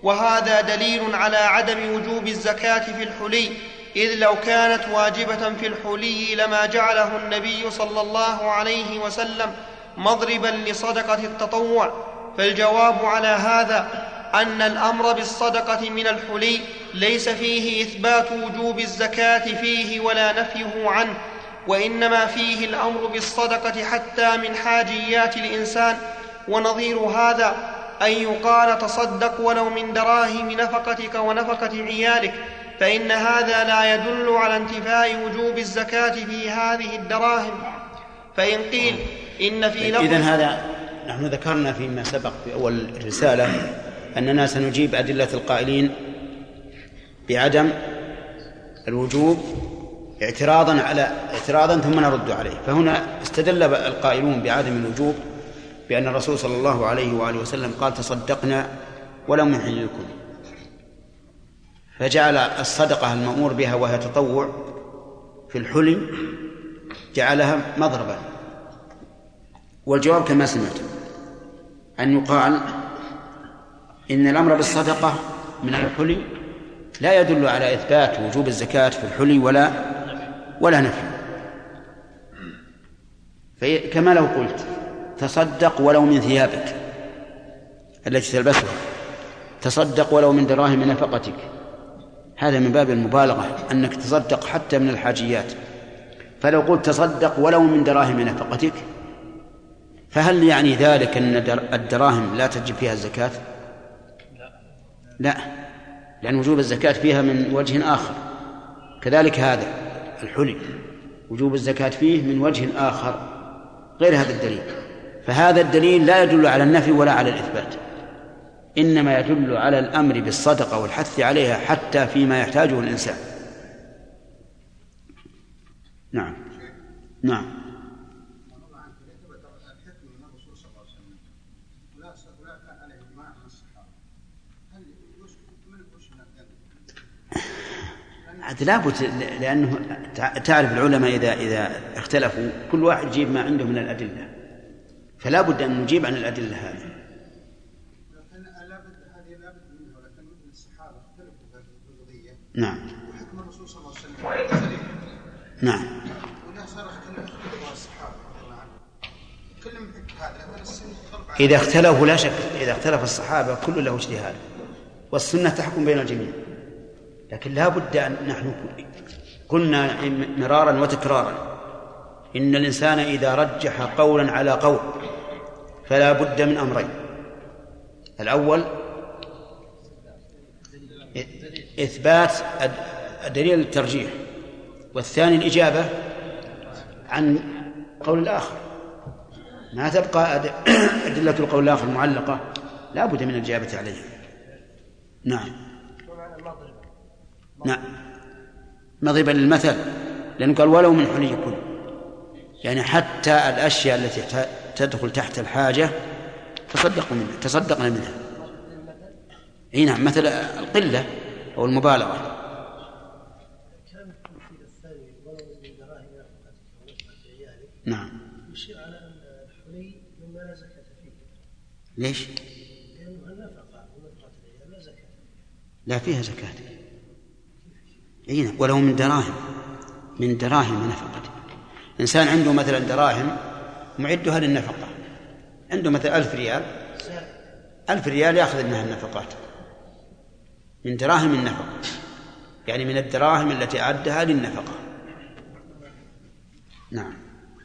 وهذا دليل على عدم وجوب الزكاة في الحلي إذ لو كانت واجبة في الحلي لما جعله النبي صلى الله عليه وسلم مضربا لصدقة التطوع. فالجواب على هذا أن الأمر بالصدقة من الحلي ليس فيه إثبات وجوب الزكاة فيه ولا نفيه عنه وإنما فيه الأمر بالصدقة حتى من حاجيات الإنسان. ونظير هذا أن يقال تصدق ولو من دراهم نفقتك ونفقة عيالك فإن هذا لا يدل على انتفاء وجوب الزكاة في هذه الدراهم. فإن قيل إن في لفظ إذن هذا نحن ذكرنا فيما سبق في أول الرساله أننا سنجيب أدلة القائلين بعدم الوجوب اعتراضا على اعتراضا ثم نرد عليه. فهنا استدل القائلون بعدم الوجوب بأن الرسول صلى الله عليه وآله وسلم قال تصدقنا ولم يحللكم. فجعل الصدقة المأمور بها وهي تطوع في الحلم جعلها مضربا. والجواب كما سمعت أن يقال إن الأمر بالصدقة من الحلي لا يدل على إثبات وجوب الزكاة في الحلي ولا ولا نفي. كما لو قلت تصدق ولو من ثيابك التي تلبسها تصدق ولو من دراهم نفقتك. هذا من باب المبالغة أنك تصدق حتى من الحاجيات. فلو قلت تصدق ولو من دراهم نفقتك فهل يعني ذلك أن الدراهم لا تجب فيها الزكاة؟ لا. لأن وجوب الزكاة فيها من وجه آخر. كذلك هذا الحلي. وجوب الزكاة فيه من وجه آخر غير هذا الدليل. فهذا الدليل لا يدل على النفي ولا على الإثبات. إنما يدل على الأمر بالصدقة والحث عليها حتى فيما يحتاجه الإنسان. نعم. نعم. لابد لأنه تعرف العلماء إذا إذا اختلفوا كل واحد يجيب ما عنده من الأدلة. فلا بد أن نجيب عن الأدلة هذه. نعم. وحكم الرسول صلى الله عليه وسلم نعم. إذا اختلفوا لا شك إذا اختلف الصحابة كل له اجتهاد. والسنة تحكم بين الجميع. لكن لا بد أن نحن قلنا مرارا وتكرارا. إن الإنسان إذا رجح قولا على قول فلا بد من أمرين. الأول إثبات دليل الترجيح والثاني الإجابة عن قول الآخر. ما تبقى أدلة القول الآخر معلقة لا بد من الإجابة عليها. نعم. نعم مضربا للمثل لأنه قال ولو من حلي كل. يعني حتى الأشياء التي تدخل تحت الحاجة تصدقوا منها تصدقنا منها. إي نعم مثل القلة أو المبالغة. نعم. يشير على الحلي مما لا زكاة فيه ليش؟ ونفقة العيال لا زكاة لا فيها زكاة. نعم ولو من دراهم. من دراهم نفقة. إنسان عنده مثلا دراهم معدها للنفقة. عنده مثلا ألف ريال. ألف ريال يأخذ منها النفقات. من دراهم النفقة. يعني من الدراهم التي أعدها للنفقة. نعم.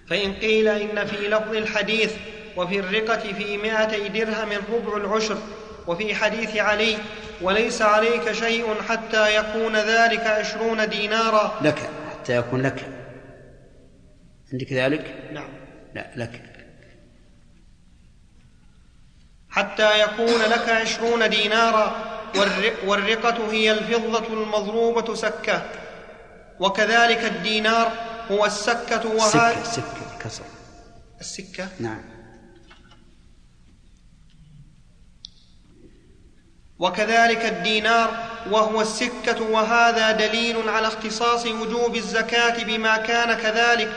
فإن قيل إن في لفظ الحديث وفي الرقة في مائتي درهم ربع العشر وفي حديث علي وليس عليك شيء حتى يكون ذلك عشرون دينارا. لك حتى يكون لك. عندك ذلك؟ نعم. لا لك. حتى يكون لك عشرون دينارا والرقة هي الفضة المضروبة سكة. وكذلك الدينار هو السكة وهذا السكة السكة كسر. السكة؟ نعم. وكذلك الدينار وهو السكة وهذا دليل على اختصاص وجوب الزكاة بما كان كذلك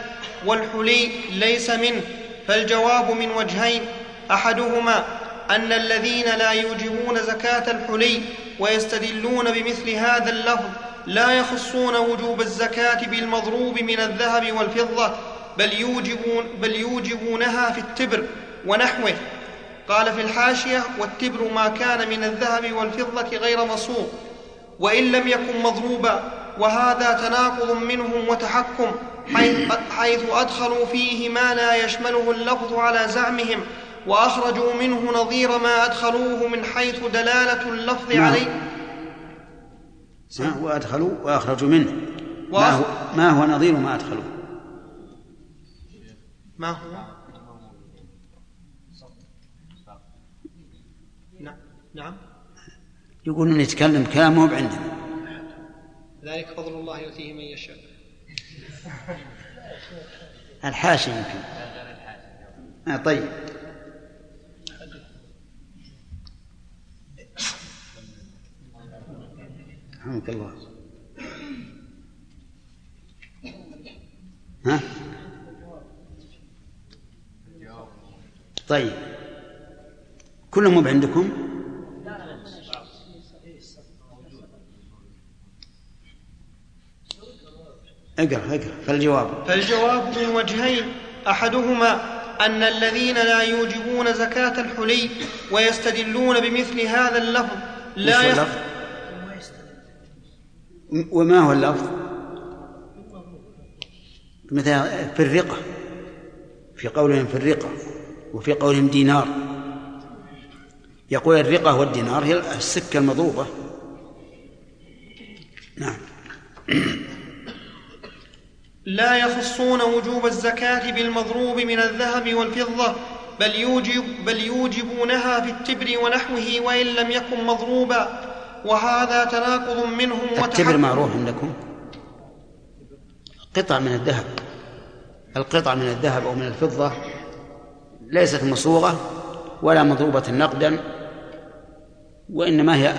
والحلي ليس منه فالجواب من وجهين أحدهما أن الذين لا يوجبون زكاة الحلي ويستدلون بمثل هذا اللفظ لا يخصون وجوب الزكاة بالمضروب من الذهب والفضة بل يوجبون بل يوجبونها في التبر ونحوه. قال في الحاشية والتبر ما كان من الذهب والفضة غير مصوب وإن لم يكن مضروبا وهذا تناقض منهم وتحكم حيث, أدخلوا فيه ما لا يشمله اللفظ على زعمهم وأخرجوا منه نظير ما أدخلوه من حيث دلالة اللفظ نعم. عليه. وأدخلوا وأخرجوا منه؟ ما هو, ما هو نظير ما أدخلوا ما هو؟ نعم. يقولون نتكلم كلام مو بعندنا. ذلك فضل الله يؤتيه من يشاء. الحاشي يمكن. آه طيب. رحمك الله. ها؟ طيب. كلهم مو عندكم اقرأ اقرأ. فالجواب. فالجواب من وجهين. أحدهما أن الذين لا يوجبون زكاة الحلي ويستدلون بمثل هذا اللفظ لا يخ... اللفظ؟ وما هو اللفظ؟ مثلا في الرقة. في قولهم في الرقة وفي قولهم دينار. يقول الرقة والدينار هي السكة المضروبة نعم. لا يخصون وجوب الزكاة بالمضروب من الذهب والفضة بل يوجب بل يوجبونها في التبر ونحوه وإن لم يكن مضروبا. وهذا تناقض منهم التبر معروف عندكم؟ قطع من الذهب. القطع من الذهب أو من الفضة ليست مصوغة ولا مضروبة نقدا وإنما هي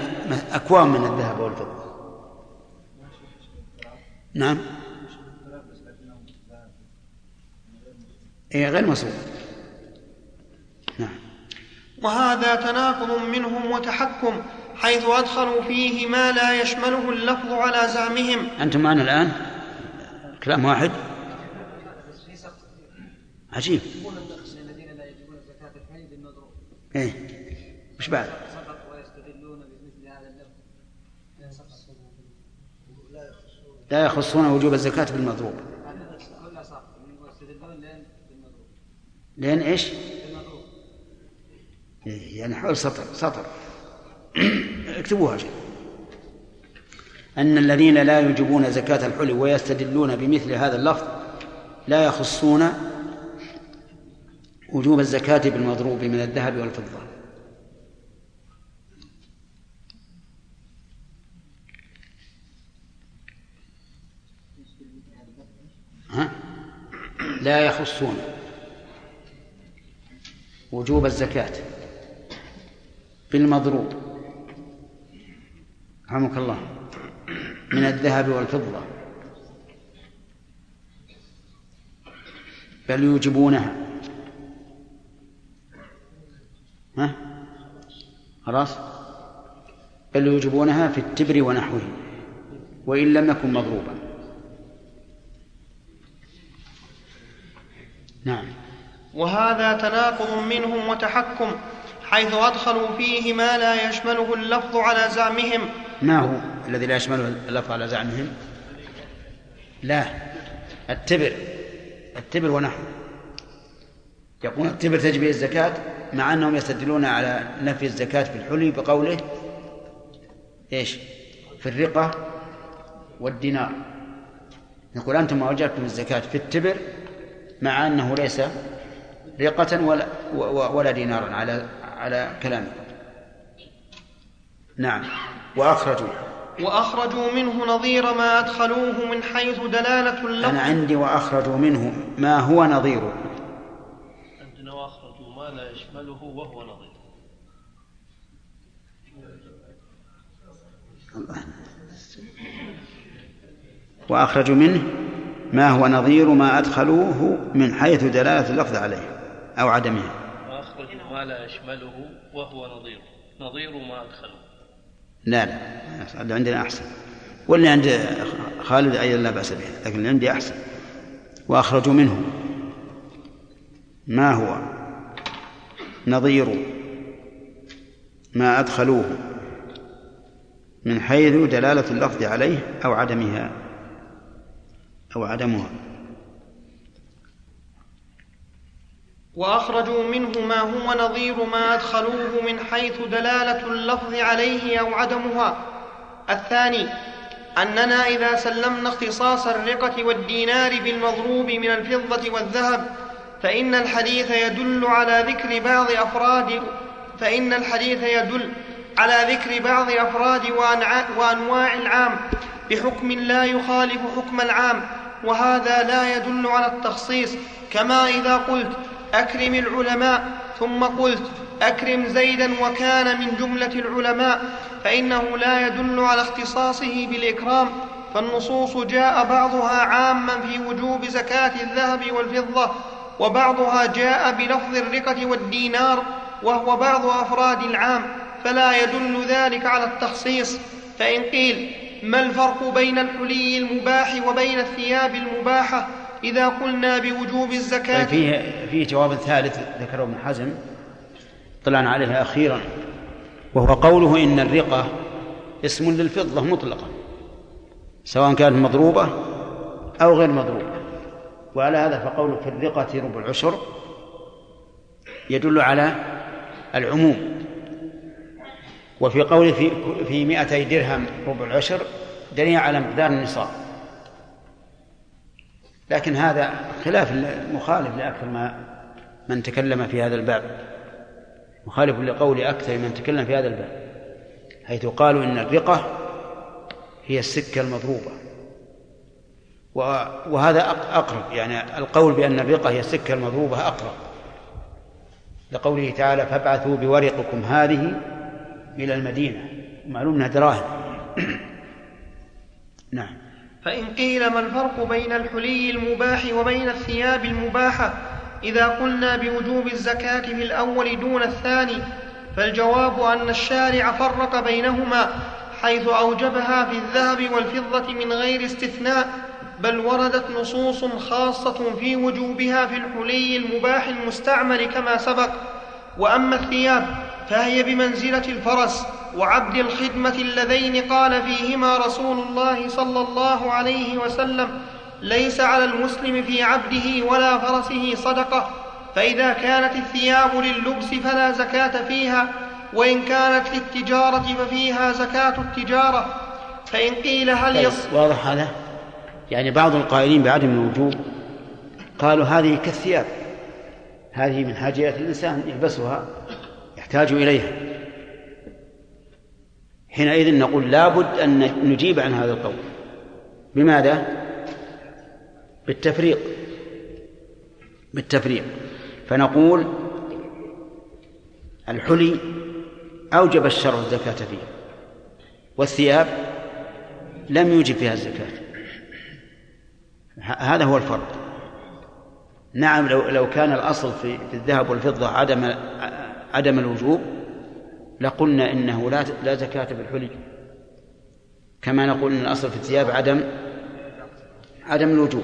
أكوام من الذهب والفضة. نعم. إيه غير مصروف. نعم. وهذا تناقض منهم وتحكم حيث أدخلوا فيه ما لا يشمله اللفظ على زعمهم. أنتم معنا الآن؟ كلام واحد؟ عجيب. إيه. وش بعد؟ لا يخصون وجوب الزكاة بالمضروب كلها سقط ويستدلون لين بالمضروب إيش؟ بالمضروب إيه، يعني حول سطر سطر. اكتبوها شيء أن الذين لا يوجبون زكاة الحلي ويستدلون بمثل هذا اللفظ لا يخصون وجوب الزكاة بالمضروب من الذهب والفضة. ها؟ لا يخصون. وجوب الزكاة. بالمضروب. رحمك الله. من الذهب والفضة. بل يوجبونها. ها؟ خلاص؟ بل يوجبونها في التبر ونحوه. وإن لم يكن مضروبا. نعم. وهذا تناقض منهم وتحكم حيث أدخلوا فيه ما لا يشمله اللفظ على زعمهم. ما هو الذي لا يشمله اللفظ على زعمهم؟ لا التبر التبر ونحوه يقول التبر تجب به الزكاة مع أنهم يستدلون على نفي الزكاة في الحلي بقوله إيش؟ في الرقة والدينار. يقول أنتم ما وجبتم الزكاة في التبر مع أنه ليس رقة ولا ولا دينارا على على كلامه. نعم. وأخرجوا. وأخرجوا منه نظير ما أدخلوه من حيث دلالة أنا اللفظ عندي وأخرجوا منه ما هو نظيره عندنا وأخرجوا ما لا يشمله وهو نظير. وأخرجوا منه ما هو نظير ما أدخلوه من حيث دلالة اللفظ عليه. أو عدمه واخرجوا ما لا يشمله وهو نظير. نظير ما ادخلوا لا لا اللي عندنا أحسن. واللي عند خالد أيضا لا بأس به لكن اللي عندي أحسن. وأخرجوا منه. ما هو؟ نظير. ما أدخلوه. من حيث دلالة اللفظ عليه أو عدمها. أو عدمها. وأخرجوا منه ما هو نظير ما أدخلوه من حيث دلالة اللفظ عليه أو عدمها. الثاني أننا إذا سلمنا اختصاص الرقة والدينار بالمضروب من الفضة والذهب فإن الحديث يدل على ذكر بعض أفراد فإن الحديث يدل على ذكر بعض أفراد وأنواع العام بحكم لا يخالف حكم العام وهذا لا يدل على التخصيص. كما إذا قلت أكرم العلماء ثم قلت أكرم زيدا وكان من جملة العلماء فإنه لا يدل على اختصاصه بالإكرام فالنصوص جاء بعضها عاما في وجوب زكاة الذهب والفضة وبعضها جاء بلفظ الرقة والدينار وهو بعض أفراد العام فلا يدل ذلك على التخصيص. فإن قيل ما الفرق بين الحلي المباح وبين الثياب المباحة؟ إذا قلنا بوجوب الزكاة. طيب فيه فيه جواب ثالث ذكره ابن حزم. طلعنا عليه أخيرا. وهو قوله إن الرقة اسم للفضة مطلقا سواء كانت مضروبة أو غير مضروبة. وعلى هذا فقوله في الرقة ربع العشر يدل على العموم. وفي قوله في في 200 درهم ربع العشر دليل على مقدار النصاب. لكن هذا خلاف مخالف لأكثر ما من تكلم في هذا الباب. مخالف لقول أكثر من تكلم في هذا الباب حيث قالوا إن الرقة هي السكة المضروبة. وهذا أقرب يعني القول بأن الرقة هي السكة المضروبة أقرب. لقوله تعالى فابعثوا بورقكم هذه إلى المدينة معلوم أنها دراهم. نعم. فإن قيل ما الفرق بين الحلي المباح وبين الثياب المباحة؟ إذا قلنا بوجوب الزكاة في الأول دون الثاني فالجواب أن الشارع فرق بينهما حيث أوجبها في الذهب والفضة من غير استثناء بل وردت نصوص خاصة في وجوبها في الحلي المباح المستعمل كما سبق. وأما الثياب فهي بمنزلة الفرس وعبد الخدمة اللذين قال فيهما رسول الله صلى الله عليه وسلم ليس على المسلم في عبده ولا فرسه صدقة فإذا كانت الثياب لللبس فلا زكاة فيها وإن كانت للتجارة ففيها زكاة التجارة فإن قيل هل طيب، يص واضح هذا؟ يعني بعض القائلين بعدم الوجوب قالوا هذه كالثياب هذه من حاجيات الإنسان يلبسها يحتاج إليها. حينئذ نقول لابد أن نجيب عن هذا القول. بماذا؟ بالتفريق. بالتفريق. فنقول الحلي أوجب الشرع الزكاة فيه والثياب لم يوجب فيها الزكاة. هذا هو الفرق. نعم لو لو كان الأصل في الذهب والفضة عدم عدم الوجوب لقلنا إنه لا لا زكاة بالحلي كما نقول إن الأصل في الثياب عدم عدم الوجوب.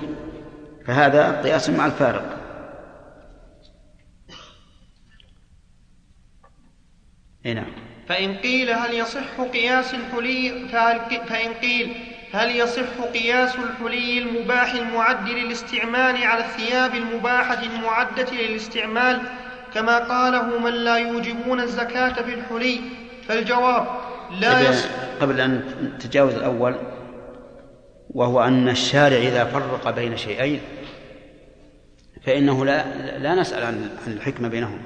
فهذا قياس مع الفارق. نعم. فإن قيل هل يصح قياس الحلي فإن قيل هل يصح قياس الحلي المباح المعد للاستعمال على الثياب المباحة المعدة للاستعمال كما قاله من لا يوجبون الزكاة في الحلي فالجواب لا يصح. قبل أن نتجاوز الأول وهو أن الشارع إذا فرق بين شيئين فإنه لا لا نسأل عن عن الحكمة بينهما.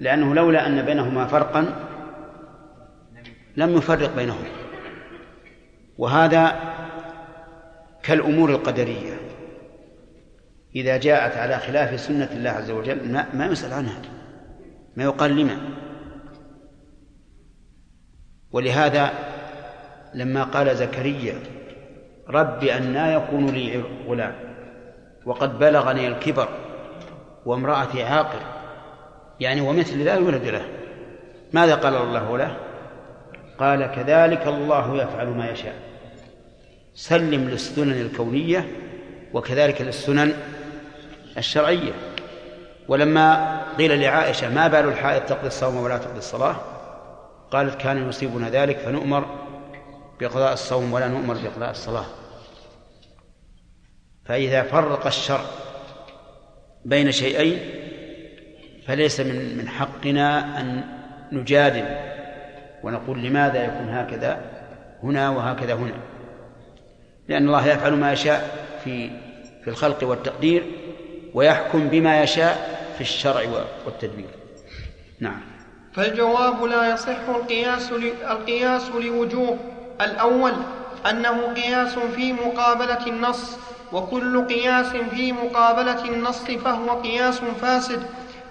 لأنه لولا أن بينهما فرقا لم يفرق بينهما. وهذا كالأمور القدرية. إذا جاءت على خلاف سنة الله عز وجل ما يسأل عنها. ما يقال لما. ولهذا لما قال زكريا رب أنا يكون لي غلام وقد بلغني الكبر وامرأتي عاقر. يعني ومثل لا يولد له. ماذا قال الله له؟ قال كذلك الله يفعل ما يشاء. سلم للسنن الكونية وكذلك للسنن الشرعية. ولما قيل لعائشة ما بال الحائض تقضي الصوم ولا تقضي الصلاة؟ قالت كان يصيبنا ذلك فنؤمر بقضاء الصوم ولا نؤمر بقضاء الصلاة. فإذا فرق الشرع بين شيئين فليس من من حقنا أن نجادل ونقول لماذا يكون هكذا هنا وهكذا هنا. لأن الله يفعل ما يشاء في في الخلق والتقدير ويحكم بما يشاء في الشرع والتدبير. نعم. فالجواب لا يصح القياس القياس لوجوه. الأول أنه قياس في مقابلة النص وكل قياس في مقابلة النص فهو قياس فاسد.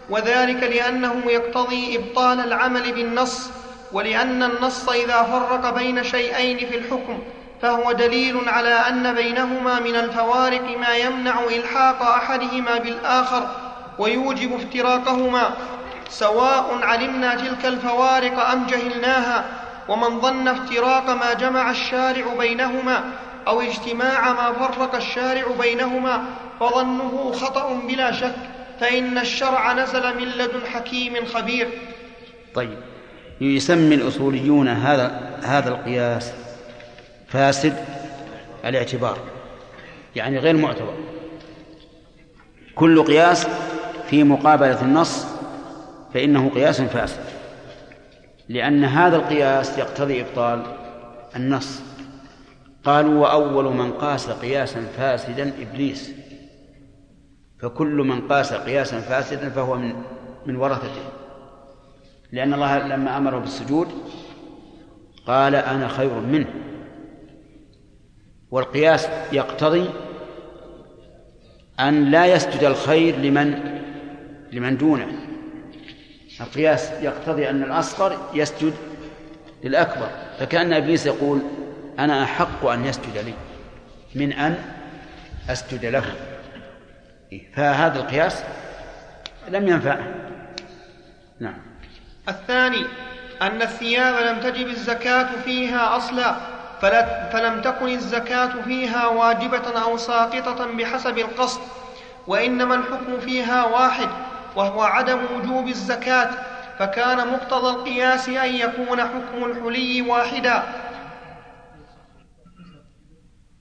وذلك لأنه يقتضي إبطال العمل بالنص ولأن النص إذا فرق بين شيئين في الحكم فهو دليل على أن بينهما من الفوارق ما يمنع إلحاق أحدهما بالآخر ويوجب افتراقهما سواء علمنا تلك الفوارق أم جهلناها ومن ظن افتراق ما جمع الشارع بينهما أو اجتماع ما فرق الشارع بينهما فظنه خطأ بلا شك فإن الشرع نزل من لدن حكيم خبير. طيب يسمي الأصوليون هذا هذا القياس فاسد الاعتبار يعني غير معتبر. كل قياس في مقابلة النص فإنه قياس فاسد لأن هذا القياس يقتضي إبطال النص. قالوا وأول من قاس قياسا فاسدا إبليس فكل من قاس قياسا فاسدا فهو من من ورثته. لأن الله لما أمره بالسجود قال أنا خير منه. والقياس يقتضي أن لا يسجد الخير لمن لمن دونه. القياس يقتضي أن الأصغر يسجد للأكبر. فكأن إبليس يقول أنا أحق أن يسجد لي من أن أسجد له. فهذا القياس لم ينفع نعم. الثاني أن الثياب لم تجب الزكاة فيها أصلا. فلم تكن الزكاة فيها واجبة أو ساقطة بحسب القصد وإنما الحكم فيها واحد وهو عدم وجوب الزكاة فكان مقتضى القياس أن يكون حكم الحلي واحدا.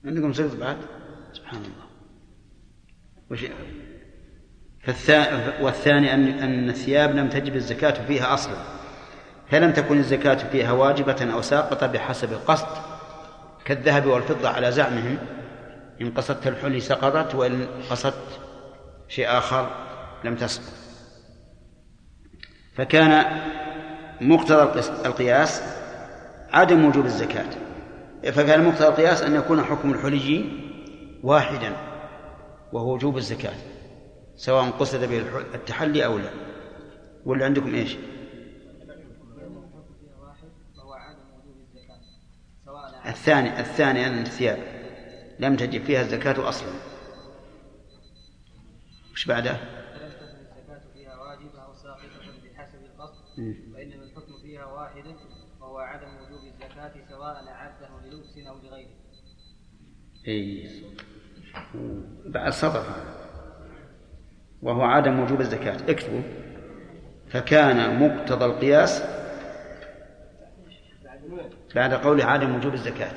عندكم صيغة بعد؟ سبحان الله. وش والثاني أن أن الثياب لم تجب الزكاة فيها أصلا فلم تكن الزكاة فيها واجبة أو ساقطة بحسب القصد كالذهب والفضة على زعمهم. إن قصدت الحلي سقطت وإن قصدت شيء آخر لم تسقط. فكان مقتضى القياس عدم وجوب الزكاة. فكان مقتضى القياس أن يكون حكم الحلي واحدا وهو وجوب الزكاة سواء قصد به التحلي أو لا. ولا عندكم إيش؟ الثاني الثاني أن الثياب. لم تجب فيها الزكاة أصلا. وش بعده؟ فلم تكن الزكاة فيها واجبة أو ساقطة بحسب القصد وإنما الحكم فيها واحد وهو عدم وجوب الزكاة سواء أعده للبس أو لغيره. أي بعد سطر وهو عدم وجوب الزكاة. اكتبوا. فكان مقتضى القياس بعد قول عدم وجوب الزكاة.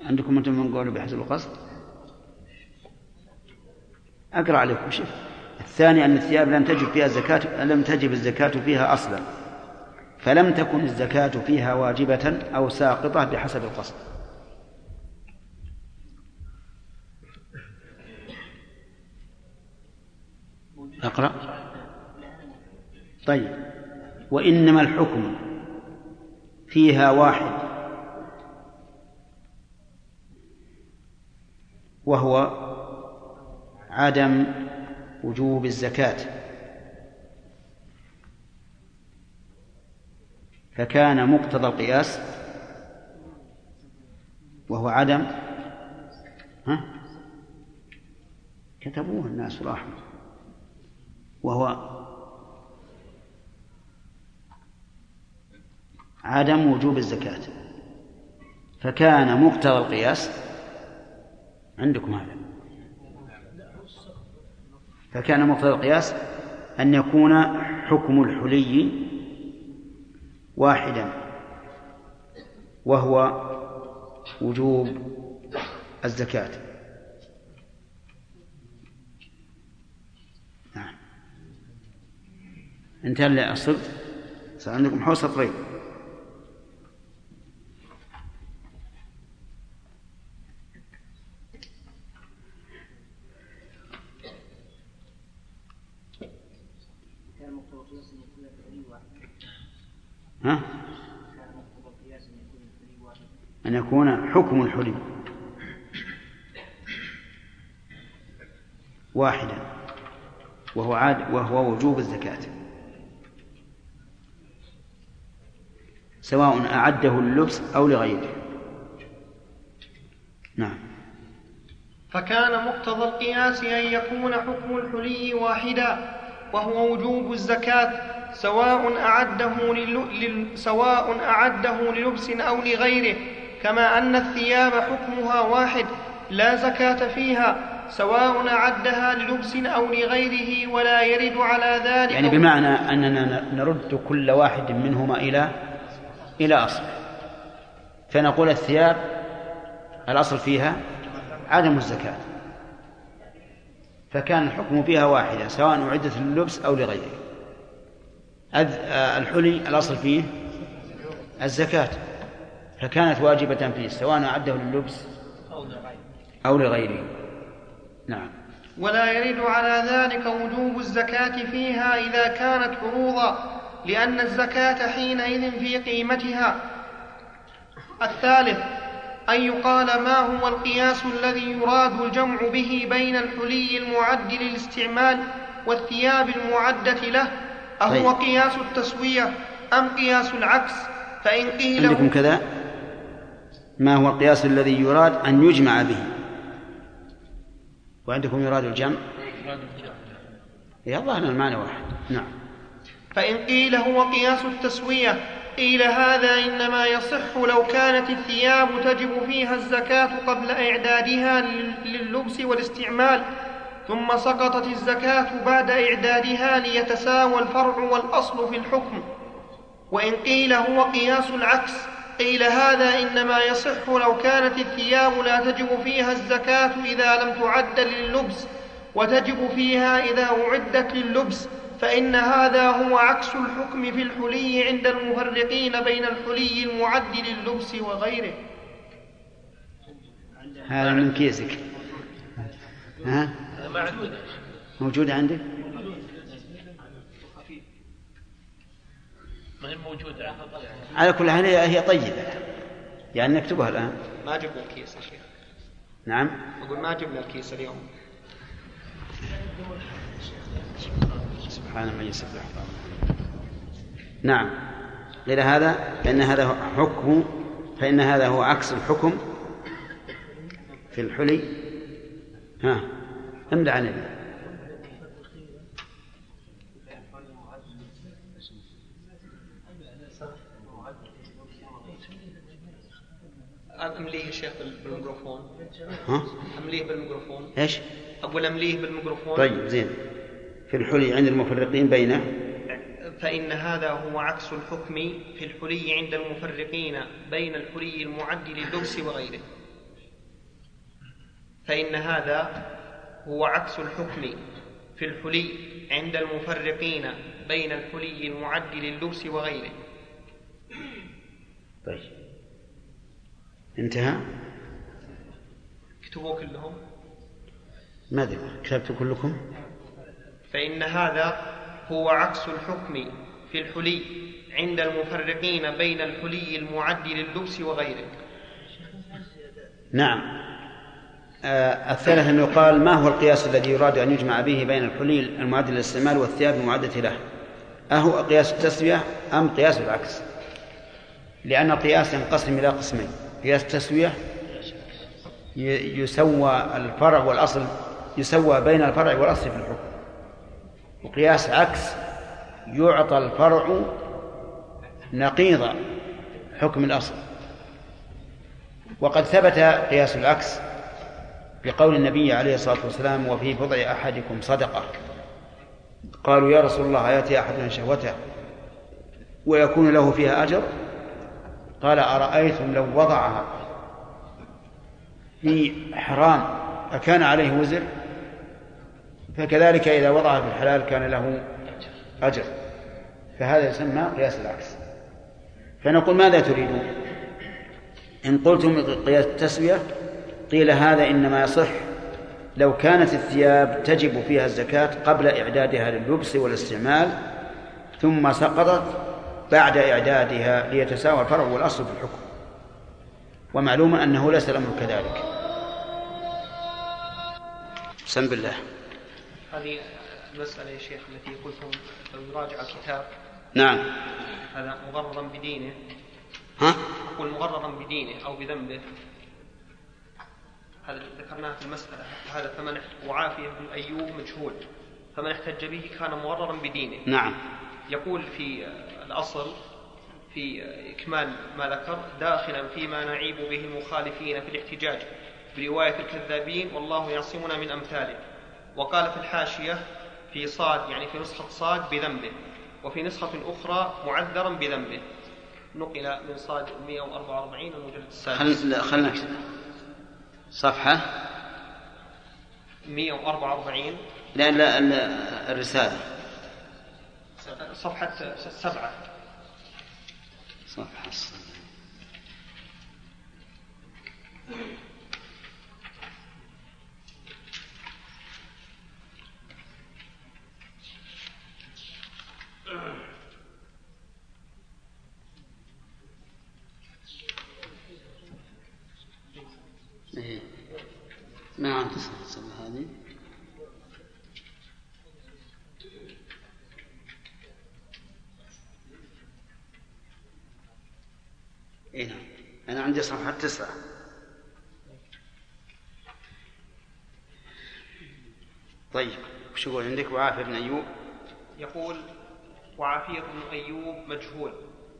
عندكم أنتم من قول بحسب القصد؟ أقرأ عليكم شوف. الثاني أن الثياب لم تجب فيها الزكاة لم تجب الزكاة فيها أصلا فلم تكن الزكاة فيها واجبة أو ساقطة بحسب القصد. أقرأ؟ طيب. وإنما الحكم فيها واحد. وهو عدم وجوب الزكاة. فكان مقتضى القياس وهو عدم ها؟ كتبوه الناس راحوا وهو عدم وجوب الزكاة. فكان مقتضى القياس عندكم هذا. فكان مقتضى القياس أن يكون حكم الحلي واحدا وهو وجوب الزكاة نعم انتهى الأصل صار عندكم حوصة طيب ها؟ أن يكون حكم الحلي. واحدا. وهو عاد وهو وجوب الزكاة. سواء أعده للبس أو لغيره. نعم. فكان مقتضى القياس أن يكون حكم الحلي واحدا وهو وجوب الزكاة سواء أعده لل... سواء أعده للبس أو لغيره. كما أن الثياب حكمها واحد لا زكاة فيها سواء أعدها للبس أو لغيره ولا يرد على ذلك. يعني بمعنى أننا نرد كل واحد منهما إلى إلى أصله. فنقول الثياب الأصل فيها عدم الزكاة. فكان الحكم فيها واحدة سواء أعدت للبس أو لغيره. آه، الحلي الأصل فيه الزكاة. فكانت واجبة فيه سواء أعده لللبس أو لغيره. نعم. ولا يرد على ذلك وجوب الزكاة فيها إذا كانت عروضا لأن الزكاة حينئذ في قيمتها. الثالث أن يقال ما هو القياس الذي يراد الجمع به بين الحلي المعد للاستعمال والثياب المعدة له؟ أهو طيب. قياس التسوية أم قياس العكس؟ فإن قيل عندكم كذا؟ ما هو القياس الذي يراد أن يجمع به؟ وعندكم يراد الجمع؟ يا الله المعنى واحد. نعم. فإن قيل هو قياس التسوية قيل هذا إنما يصح لو كانت الثياب تجب فيها الزكاة قبل إعدادها لللبس والاستعمال ثم سقطت الزكاة بعد إعدادها ليتساوى الفرع والأصل في الحكم. وإن قيل هو قياس العكس قيل هذا إنما يصح لو كانت الثياب لا تجب فيها الزكاة إذا لم تعد لللبس وتجب فيها إذا أعدت لللبس فإن هذا هو عكس الحكم في الحلي عند المفرقين بين الحلي المعد لللبس وغيره. هذا من كيسك. ها؟ موجودة عندك؟ موجودة على كل حال هي طيبة. يعني نكتبها الآن. ما جبنا الكيس يا شيخ. نعم. أقول ما جبنا الكيس اليوم. سبحان من يسبح نعم. غير هذا فإن هذا حكم فإن هذا هو عكس الحكم في الحلي. ها املأ علينا أمليه يا شيخ بالميكروفون. ها؟ أمليه بالميكروفون. إيش؟ أقول امليه بالميكروفون. طيب زين. في الحلي عند المفرقين بينه فإن هذا هو عكس الحكم في الحلي عند المفرقين بين الحلي المعد للبس وغيره. فإن هذا هو عكس الحكم في الحلي عند المفرقين بين الحلي المعد للبس وغيره. طيب. انتهى؟ اكتبوا كلهم ما ادري كتبت كلكم؟ فإن هذا هو عكس الحكم في الحلي عند المفرقين بين الحلي المعد للبس وغيره. نعم. آه الثالث أن يقال ما هو القياس الذي يراد أن يجمع به بين الحلي المعد للاستعمال والثياب المعدة له؟ أهو قياس التسوية أم قياس العكس؟ لأن القياس ينقسم إلى قسمين. قياس التسوية يسوى الفرع والأصل يسوى بين الفرع والأصل في الحكم. وقياس عكس يعطى الفرع نقيض حكم الأصل. وقد ثبت قياس العكس بقول النبي عليه الصلاة والسلام وفي بضع أحدكم صدقة. قالوا يا رسول الله يأتي أحدنا شهوته ويكون له فيها أجر؟ قال أرأيتم لو وضعها في حرام أكان عليه وزر؟ فكذلك إذا وضعها في الحلال كان له أجر. فهذا يسمى قياس العكس. فنقول ماذا تريدون إن قلتم قياس التسوية قيل هذا إنما يصح لو كانت الثياب تجب فيها الزكاة قبل إعدادها لللبس والاستعمال ثم سقطت بعد إعدادها ليتساوى الفرع والأصل في الحكم. ومعلوم أنه ليس الأمر كذلك. بسم بالله هذه المسألة يا شيخ التي قلتم لو يراجع الكتاب نعم. هذا مغررا بدينه. ها؟ أقول مغررا بدينه أو بذنبه. هذا ذكرناه في المسألة. هذا فمن وعافية بن أيوب مجهول. فمن احتج به كان مغررا بدينه. نعم. يقول في الأصل في إكمال ما ذكر داخلا فيما نعيب به المخالفين في الاحتجاج. برواية الكذابين والله يعصمنا من أمثاله وقال في الحاشية في صاد يعني في نسخة صاد بذنبه وفي نسخة أخرى معذرا بذنبه. نقل من صاد 144 المجلد السادس. خلنا خلنا صفحة؟ 144 لا لا الرسالة. صفحة سبعة. صفحة سبعة. إيه. ما عندي صفحة هذه؟ اي نعم. أنا عندي صفحة تسعة. طيب وش يقول؟ عندك وعافية بن أيوب؟ يقول وعافية بن أيوب مجهول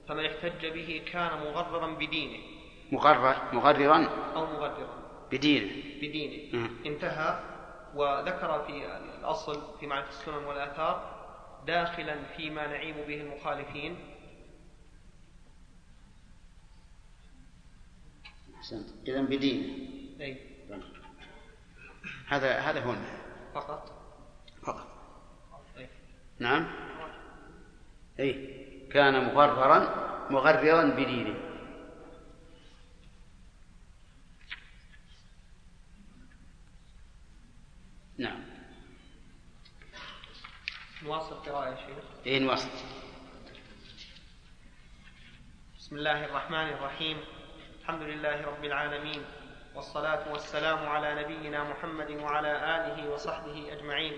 فمن احتج به كان مغررا بدينه. مغرر مغررا؟ أو مغررا. بدينه. بدينه. مم. انتهى وذكر في الأصل في معرفة السنن والآثار داخلا فيما نعيب به المخالفين. أحسنت. إذا بدينه. أي. هذا هذا هو فقط. فقط. أي. نعم. أي كان مغررا مغررا بدينه. نعم. نواصل قراءة يا شيخ. إيه نواصل. بسم الله الرحمن الرحيم. الحمد لله رب العالمين. والصلاة والسلام على نبينا محمد وعلى آله وصحبه أجمعين.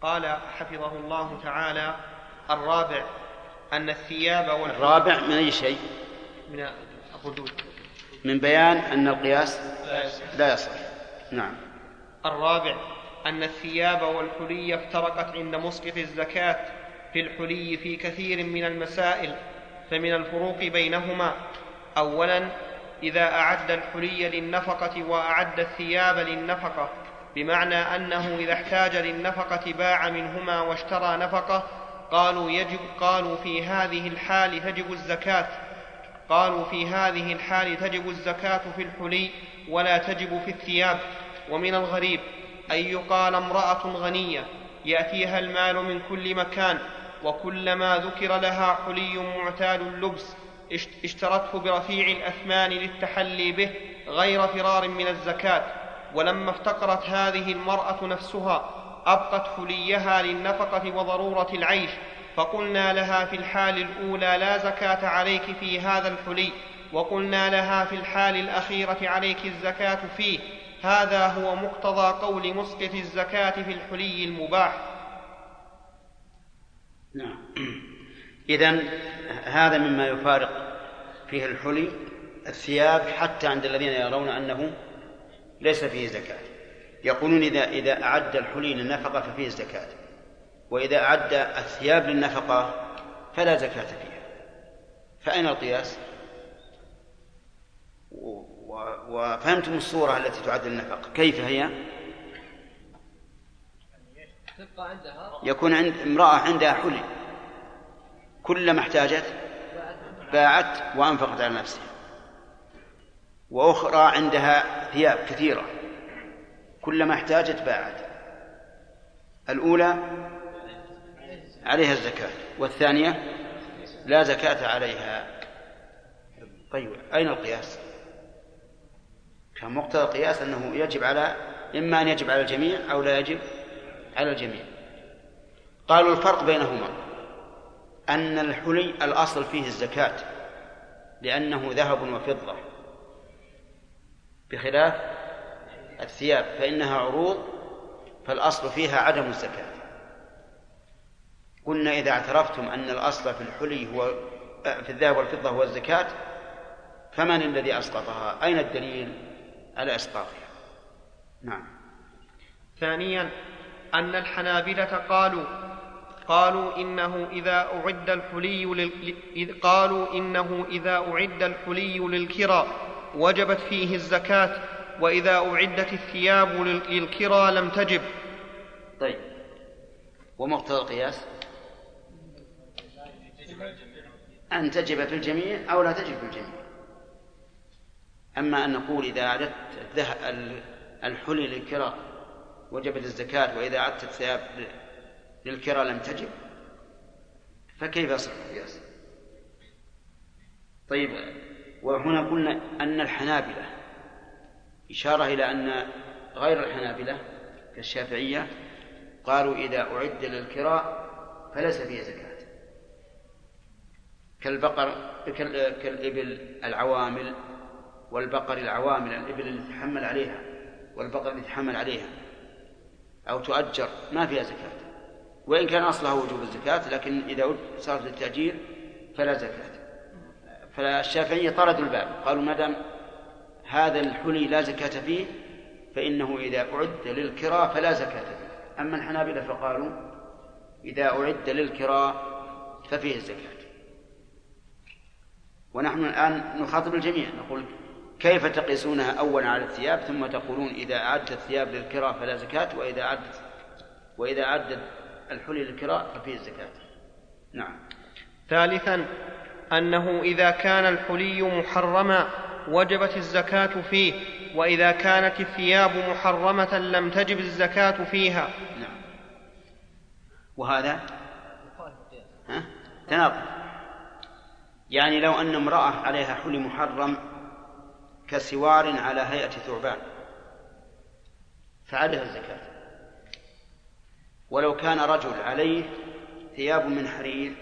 قال حفظه الله تعالى الرابع أن الثياب والحلي الرابع من أي شيء؟ من الردود من بيان أن القياس. لا يصح. نعم. الرابع أن الثياب والحلي افترقت عند مسقط الزكاة في الحلي في كثير من المسائل فمن الفروق بينهما. أولا إذا أعد الحلي للنفقة وأعد الثياب للنفقة بمعنى أنه إذا احتاج للنفقة باع منهما واشترى نفقة قالوا يجب قالوا في هذه الحال تجب الزكاة. قالوا في هذه الحال تجب الزكاة في الحلي ولا تجب في الثياب. ومن الغريب أن يقال امرأة غنية يأتيها المال من كل مكان وكلما ذكر لها حلي معتاد اللبس اشت- اشترته برفيع الأثمان للتحلي به غير فرار من الزكاة. ولما افتقرت هذه المرأة نفسها أبقت حليها للنفقة وضرورة العيش فقلنا لها في الحال الأولى لا زكاة عليك في هذا الحلي وقلنا لها في الحال الأخيرة عليك الزكاة فيه هذا هو مقتضى قول مسقط الزكاة في الحلي المباح. نعم. إذا هذا مما يفارق فيه الحلي الثياب حتى عند الذين يرون أنه ليس فيه زكاة. يقولون إذا إذا أعد الحلي للنفقة ففيه الزكاة وإذا أعد الثياب للنفقة فلا زكاة فيها فأين القياس؟ وفهمتم الصورة التي تعد للنفقة كيف هي؟ يكون عند امرأة عندها حلي كلما احتاجت باعت وأنفقت على نفسها وأخرى عندها ثياب كثيرة كلما احتاجت باعت. الأولى عليها الزكاة والثانية لا زكاة عليها. طيب أين القياس؟ كان مقتضى القياس أنه يجب على إما أن يجب على الجميع أو لا يجب على الجميع. قالوا الفرق بينهما أن الحلي الأصل فيه الزكاة لأنه ذهب وفضة. بخلاف الثياب فإنها عروض فالأصل فيها عدم الزكاة قلنا إذا اعترفتم أن الأصل في الحلي هو في الذهب والفضة هو الزكاة فمن الذي أسقطها؟ أين الدليل على إسقاطها؟ نعم ثانيا أن الحنابلة قالوا قالوا إنه إذا أعد الحلي لل... قالوا إنه إذا أعد الحلي للكرى وجبت فيه الزكاة وإذا أعدت الثياب للكرى لم تجب. طيب. ومقتضى القياس؟ أن تجب في الجميع أو لا تجب في الجميع. أما أن نقول إذا أعددت الحلي للكرى وجبت الزكاة وإذا أعدت الثياب للكرى لم تجب فكيف يصح القياس؟ طيب وهنا قلنا أن الحنابلة إشارة إلى أن غير الحنابلة كالشافعية قالوا إذا أعد للكراء فليس فيه زكاة. كالبقر كالإبل العوامل والبقر العوامل الإبل اللي تحمل عليها والبقر اللي تحمل عليها أو تؤجر ما فيها زكاة. وإن كان أصلها وجوب الزكاة لكن إذا صارت للتأجير فلا زكاة. فالشافعية طردوا الباب قالوا ما دام هذا الحلي لا زكاة فيه فإنه إذا أعد للكراء فلا زكاة فيه. أما الحنابلة فقالوا إذا أعد للكراء ففيه الزكاة. ونحن الآن نخاطب الجميع نقول كيف تقيسونها أولا على الثياب ثم تقولون إذا أعدت الثياب للكراء فلا زكاة وإذا أعدت وإذا أعدت الحلي للكراء ففيه الزكاة. نعم. ثالثا أنه إذا كان الحلي محرما وجبت الزكاة فيه وإذا كانت الثياب محرمة لم تجب الزكاة فيها. نعم. وهذا؟ ها؟ تناقض. يعني لو أن امرأة عليها حلي محرم كسوار على هيئة ثعبان فعليها الزكاة. ولو كان رجل عليه ثياب من حرير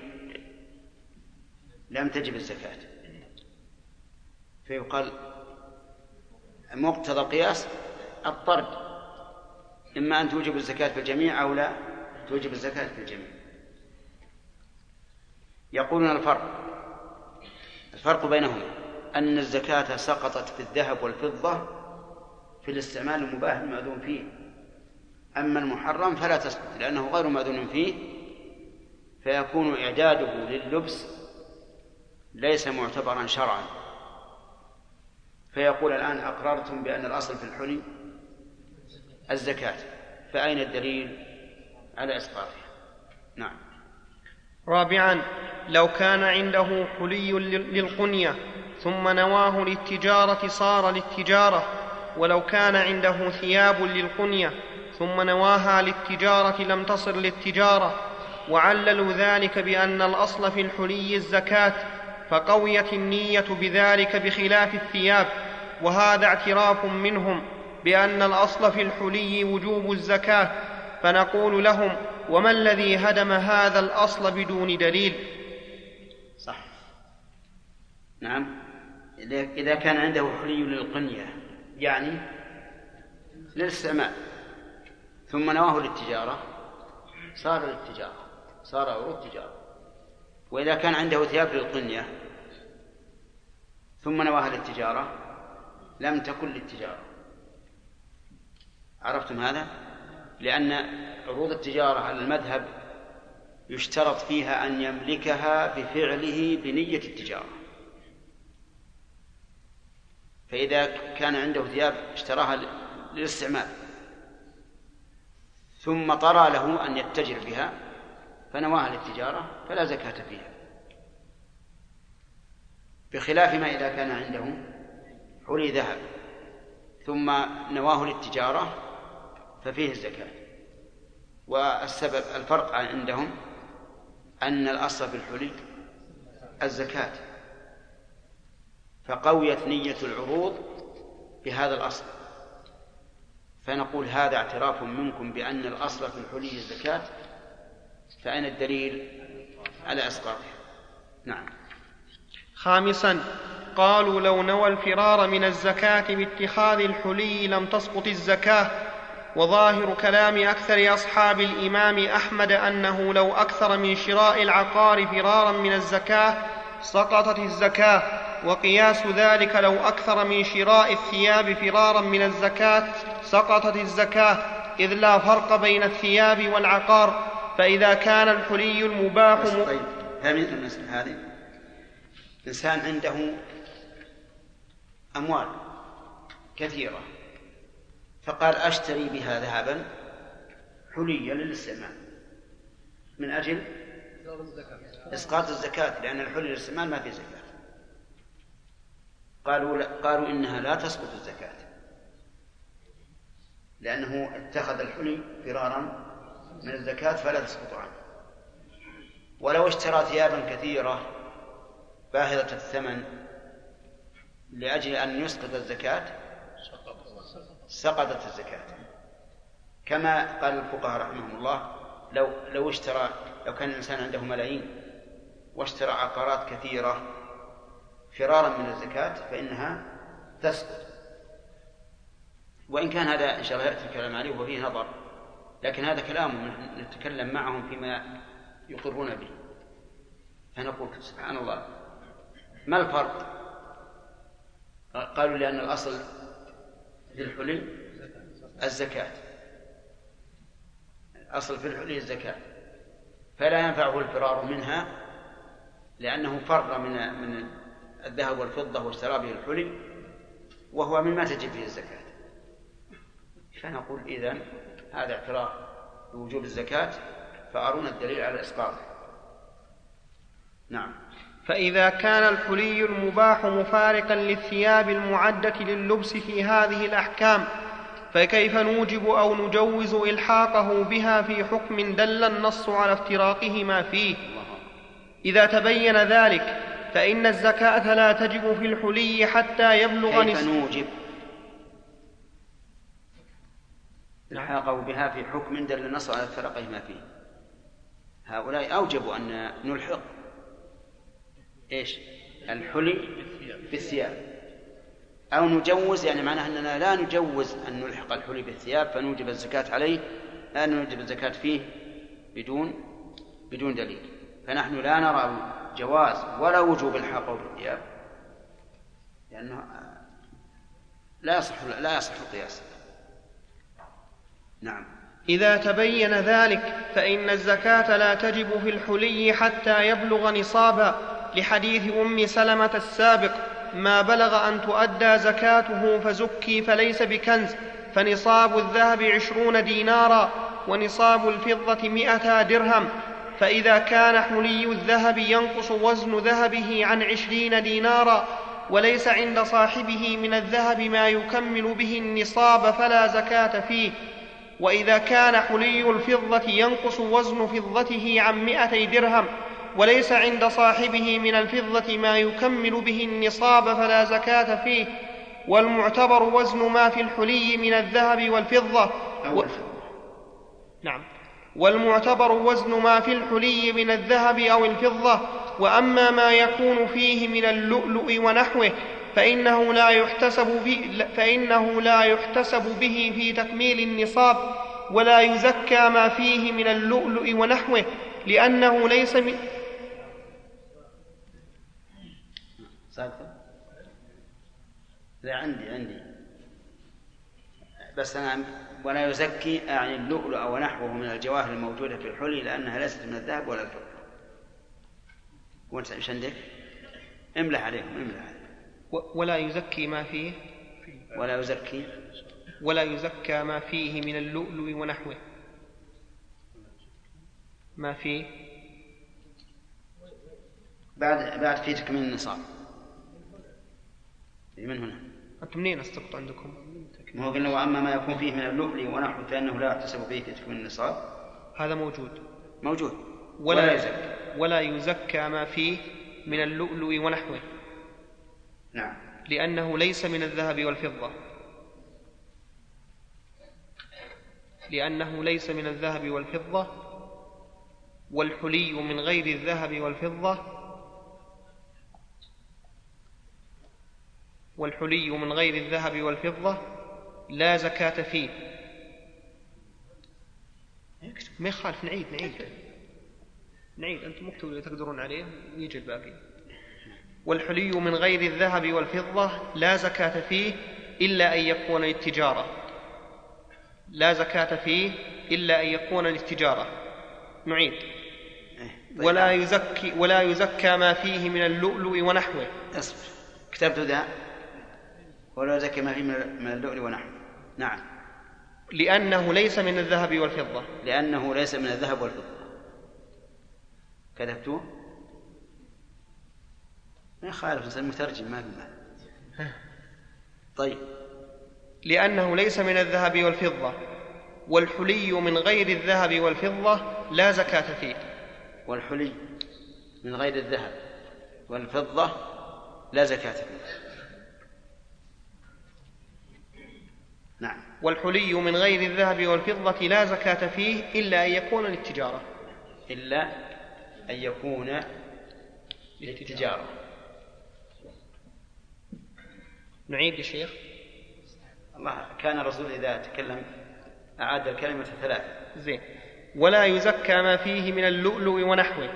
لم تجب الزكاة. فيقال مقتضى القياس الطرد إما أن توجب الزكاة في الجميع أو لا توجب الزكاة في الجميع. يقولون الفرق الفرق بينهما أن الزكاة سقطت في الذهب والفضة في الاستعمال المباح المأذون فيه. أما المحرم فلا تسقط لأنه غير مأذون فيه فيكون إعداده لللبس ليس معتبرا شرعا. فيقول الآن أقررتم بأن الأصل في الحلي الزكاة فأين الدليل؟ على إسقاطها. نعم. رابعا لو كان عنده حلي للقنية ثم نواه للتجارة صار للتجارة ولو كان عنده ثياب للقنية ثم نواها للتجارة لم تصر للتجارة وعللوا ذلك بأن الأصل في الحلي الزكاة فقويت النية بذلك بخلاف الثياب وهذا اعتراف منهم بأن الأصل في الحلي وجوب الزكاة فنقول لهم وما الذي هدم هذا الأصل بدون دليل؟ صح. نعم. إذا كان عنده حلي للقنية يعني للاستعمال ثم نواه للتجارة صار للتجارة صار عروض تجارة وإذا كان عنده ثياب للقنية ثم نواها للتجارة لم تكن للتجارة عرفتم هذا؟ لأن عروض التجارة على المذهب يشترط فيها أن يملكها بفعله بنية التجارة فإذا كان عنده ثياب اشتراها للاستعمال ثم طرى له أن يتجر بها فنواها للتجارة فلا زكاة فيها. بخلاف ما إذا كان عنده حلي ذهب ثم نواه للتجارة ففيه الزكاة. والسبب الفرق عندهم أن الأصل في الحلي الزكاة. فقويت نية العروض بهذا الأصل. فنقول هذا اعتراف منكم بأن الأصل في الحلي الزكاة. فأين الدليل؟ على إسقاطه نعم. خامسا قالوا لو نوى الفرار من الزكاة باتخاذ الحلي لم تسقط الزكاة وظاهر كلام أكثر أصحاب الإمام أحمد أنه لو أكثر من شراء العقار فرارا من الزكاة سقطت الزكاة وقياس ذلك لو أكثر من شراء الثياب فرارا من الزكاة سقطت الزكاة إذ لا فرق بين الثياب والعقار. فإذا كان الحلي المباح طيب المسألة هذه. إنسان عنده أموال كثيرة فقال أشتري بها ذهبا حليا للاستعمال. من أجل إسقاط الزكاة لأن الحلي للاستعمال ما في زكاة. قالوا لا قالوا إنها لا تسقط الزكاة لأنه اتخذ الحلي فرارا من الزكاة فلا تسقط عنه. ولو اشترى ثيابا كثيرة باهظة الثمن لأجل أن يسقط الزكاة سقطت الزكاة. كما قال الفقهاء رحمهم الله لو لو اشترى لو كان الإنسان عنده ملايين واشترى عقارات كثيرة فرارا من الزكاة فإنها تسقط. وإن كان هذا إن شاء الله يأتي الكلام عليه وفيه نظر. لكن هذا كلام نتكلم معهم فيما يقرون به. فنقول سبحان الله ما الفرق؟ قالوا لأن الأصل في الحلي الزكاة. الأصل في الحلي الزكاة. فلا ينفعه الفرار منها لأنه فر من من الذهب والفضة واشترى به الحلي وهو مما تجب فيه الزكاة. فنقول إذا هذا اعتراف بوجوب الزكاة فأرونا الدليل على إسقاطه. نعم. فإذا كان الحلي المباح مفارقا للثياب المعدة للبس في هذه الأحكام فكيف نوجب أو نجوز إلحاقه بها في حكم دل النص على افتراقهما فيه؟ إذا تبين ذلك فإن الزكاة لا تجب في الحلي حتى يبلغ كيف نوجب؟ إلحاقة بها في حكم دل النص على افتراقهما فيه. هؤلاء أوجبوا أن نلحق. إيش؟ الحلي بالثياب. أو نجوز يعني معناه أننا لا نجوز أن نلحق الحلي بالثياب فنوجب الزكاة عليه لا نوجب الزكاة فيه بدون بدون دليل. فنحن لا نرى جواز ولا وجوب الحاقة بالثياب لأنه لا يصح لا يصح القياس. نعم. إذا تبين ذلك فإن الزكاة لا تجب في الحلي حتى يبلغ نصابا. لحديث أم سلمة السابق ما بلغ أن تؤدى زكاته فزكي فليس بكنز. فنصاب الذهب عشرون دينارا ونصاب الفضة مائتا درهم. فإذا كان حلي الذهب ينقص وزن ذهبه عن عشرين دينارا وليس عند صاحبه من الذهب ما يكمل به النصاب فلا زكاة فيه. وإذا كان حلي الفضة ينقص وزن فضته عن مائتي درهم وليس عند صاحبه من الفضة ما يكمل به النصاب فلا زكاة فيه والمعتبر وزن ما في الحلي من الذهب والفضة و... نعم. والمعتبر وزن ما في الحلي من الذهب أو الفضة وأما ما يكون فيه من اللؤلؤ ونحوه فإنه لا يحتسب به فإنه لا يحتسب به في تكميل النصاب ولا يزكى ما فيه من اللؤلؤ ونحوه لأنه ليس من لا عندي عندي. بس أنا ولا يزكي أعني اللؤلؤ ونحوه من الجواهر الموجودة في الحلي لأنها ليست من الذهب ولا الفضة. وأنت إيش عندك؟ املح عليهم املح عليهم. ولا يزكي ما فيه. ولا يزكي. ولا يزكى ما فيه من اللؤلؤ ونحوه. ما فيه؟ بعد بعد في تكميل النصاب. من هنا؟ أنتم منين أستقط عندكم؟ ما هو قلنا واما ما يكون فيه من اللؤلؤ ونحوه فإنه لا يحتسب فيه في تكميل النصاب. هذا موجود. موجود. ولا, ولا يزكى. ولا يزكى ما فيه من اللؤلؤ ونحوه. نعم. لأنه ليس من الذهب والفضة. لأنه ليس من الذهب والفضة والحلي من غير الذهب والفضة والحلي من غير الذهب والفضة لا زكاة فيه. ما يخالف نعيد نعيد. نعيد أنتم مكتوب اللي تقدرون عليه ويجي الباقي. والحلي من غير الذهب والفضة لا زكاة فيه إلا أن يكون للتجارة. لا زكاة فيه إلا أن يكون للتجارة. نعيد. طيب. ولا يزكي ولا يزكى ما فيه من اللؤلؤ ونحوه. اصبر. كتبت ذا؟ ولا يزكي ما فيه من اللؤلؤ ونحوه. نعم. لأنه ليس من الذهب والفضة. لأنه ليس من الذهب والفضة. كتبته ما يخالف المترجم ما في طيب. لأنه ليس من الذهب والفضة والحلي من غير الذهب والفضة لا زكاة فيه. والحلي من غير الذهب والفضة لا زكاة فيه. نعم. والحلي من غير الذهب والفضة لا زكاة فيه إلا أن يكون للتجارة. إلا أن يكون للتجارة. نعيد يا شيخ. الله كان الرسول إذا تكلم أعاد الكلمة ثلاثة. زين. ولا يزكى ما فيه من اللؤلؤ ونحوه.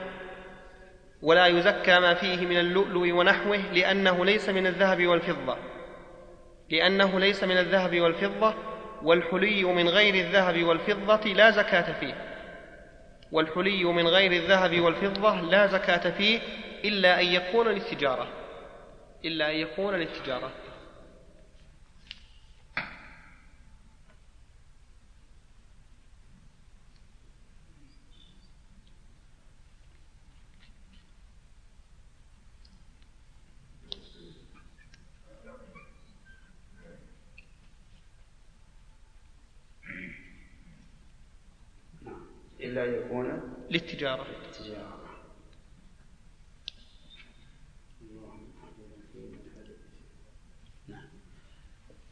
ولا يزكى ما فيه من اللؤلؤ ونحوه لأنه ليس من الذهب والفضة. لأنه ليس من الذهب والفضة والحلي من غير الذهب والفضة لا زكاة فيه. والحلي من غير الذهب والفضة لا زكاة فيه إلا أن يكون للتجارة. إلا أن يكون للتجارة. إلا أن يكون للتجارة. للتجارة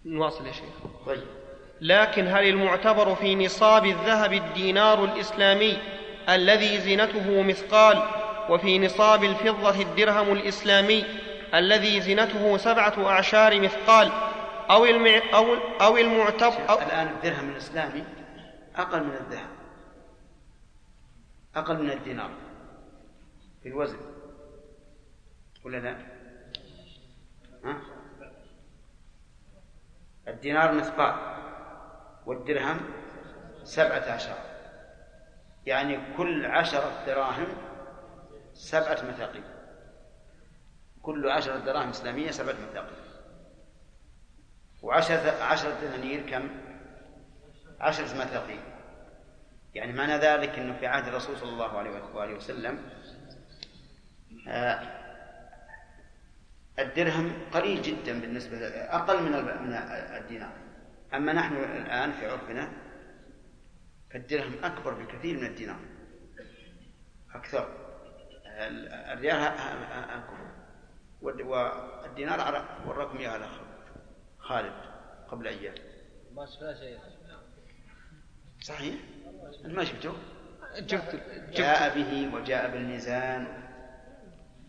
نواصل يا شيخ. طيب. لكن هل المعتبر في نصاب الذهب الدينار الإسلامي الذي زينته مثقال وفي نصاب الفضة الدرهم الإسلامي الذي زينته سبعة أعشار مثقال أو المع... أو أو المعتبر أو الآن الدرهم الإسلامي أقل من الذهب. أقل من الدينار في الوزن ولا لا؟ ها؟ الدينار مثقال والدرهم سبعة عشر يعني كل عشرة دراهم سبعة مثاقيل كل عشرة دراهم إسلامية سبعة مثاقيل وعشرة عشرة دنانير كم؟ عشرة مثاقيل يعني معنى ذلك أنه في عهد الرسول صلى الله عليه وآله وسلم آه، الدرهم قليل جدا بالنسبة أقل من من الدينار. أما نحن الآن في عرفنا فالدرهم أكبر بكثير من الدينار. أكثر. ال- الريال أكبر. والد- والدينار على- وراكم إياه على خالد قبل أيام. ما شيء. صحيح؟ أنت ما شفته جبت جاء به وجاء بالميزان.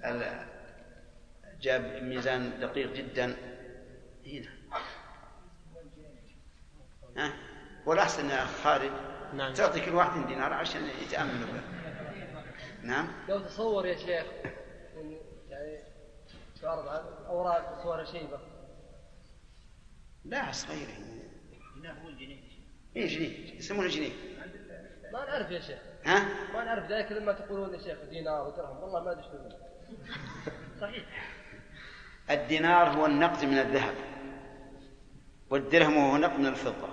ال- جاء بميزان دقيق جدا. هنا ها؟ والأحسن يا خالد. نعم. تعطي كل واحد دينار عشان يتأملوا به نعم. لو تصور يا شيخ يعني تعرض على أوراق صور شيبه لا صغير. اي جنيه. يسمونه جنيه. ما نعرف يا شيخ. ها؟ ما نعرف ذلك لما تقولون يا شيخ دينار ودرهم. والله ما ادري صحيح. الدينار هو النقد من الذهب. والدرهم هو نقد من الفضة.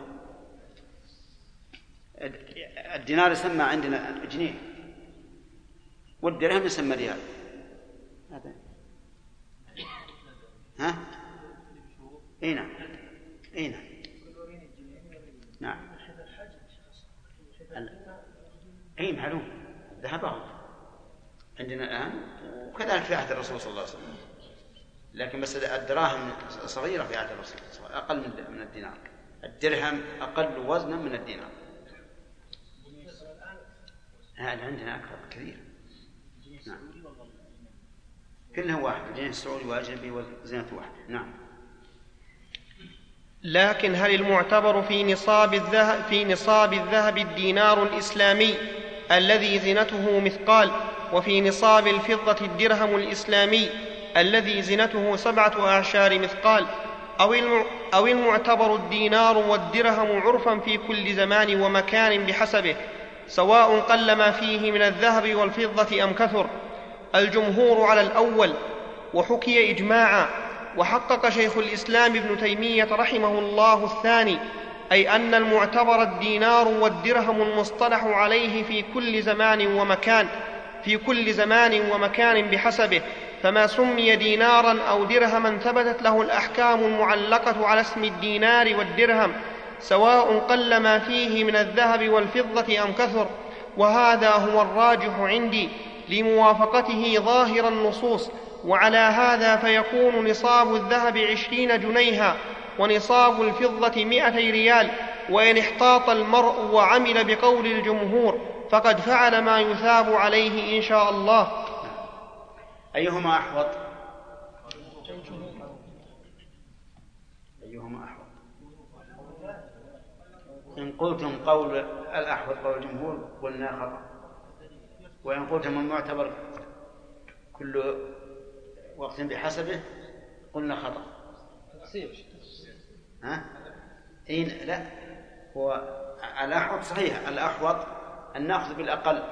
الدينار يسمى عندنا جنيه. والدرهم يسمى ريال. هذا. ها؟ إي نعم. إي نعم. نعم. اي معلوم. ذهب عندنا الآن وكذلك في عهد الرسول صلى الله عليه وسلم. لكن بس الدراهم صغيرة في عهد الرسول أقل من من الدينار. الدرهم أقل وزنا من الدينار. هذا عندنا أكثر كثير. نعم. كلها واحد الجنيه السعودي وأجنبي وزينة واحد. نعم. لكن هل المعتبر في نصاب الذهب في نصاب الذهب الدينار الإسلامي؟ الذي زنته مثقال وفي نصاب الفضة الدرهم الإسلامي الذي زنته سبعة أعشار مثقال أو, المعتبر الدينار والدرهم عرفا في كل زمان ومكان بحسبه سواء قل ما فيه من الذهب والفضة أم كثر. الجمهور على الأول وحكي إجماعا وحقق شيخ الإسلام ابن تيمية رحمه الله الثاني أي أن المعتبر الدينار والدرهم المصطلح عليه في كل زمان ومكان في كل زمان ومكان بحسبه فما سمي دينارا أو درهما ثبتت له الأحكام المعلقة على اسم الدينار والدرهم سواء قل ما فيه من الذهب والفضة أم كثر وهذا هو الراجح عندي لموافقته ظاهر النصوص وعلى هذا فيكون نصاب الذهب عشرين جنيها ونصاب الفضة مئتي ريال وإن احتاط المرء وعمل بقول الجمهور فقد فعل ما يثاب عليه إن شاء الله. أيهما أحوط؟ أيهما أحوط؟ إن قلتم قول الأحوط قول الجمهور قلنا خطأ. وإن قلتم المعتبر كل وقت بحسبه قلنا خطأ. ها؟ إيه لا. هو الأحوط صحيح. الأحوط أن نأخذ بالأقل.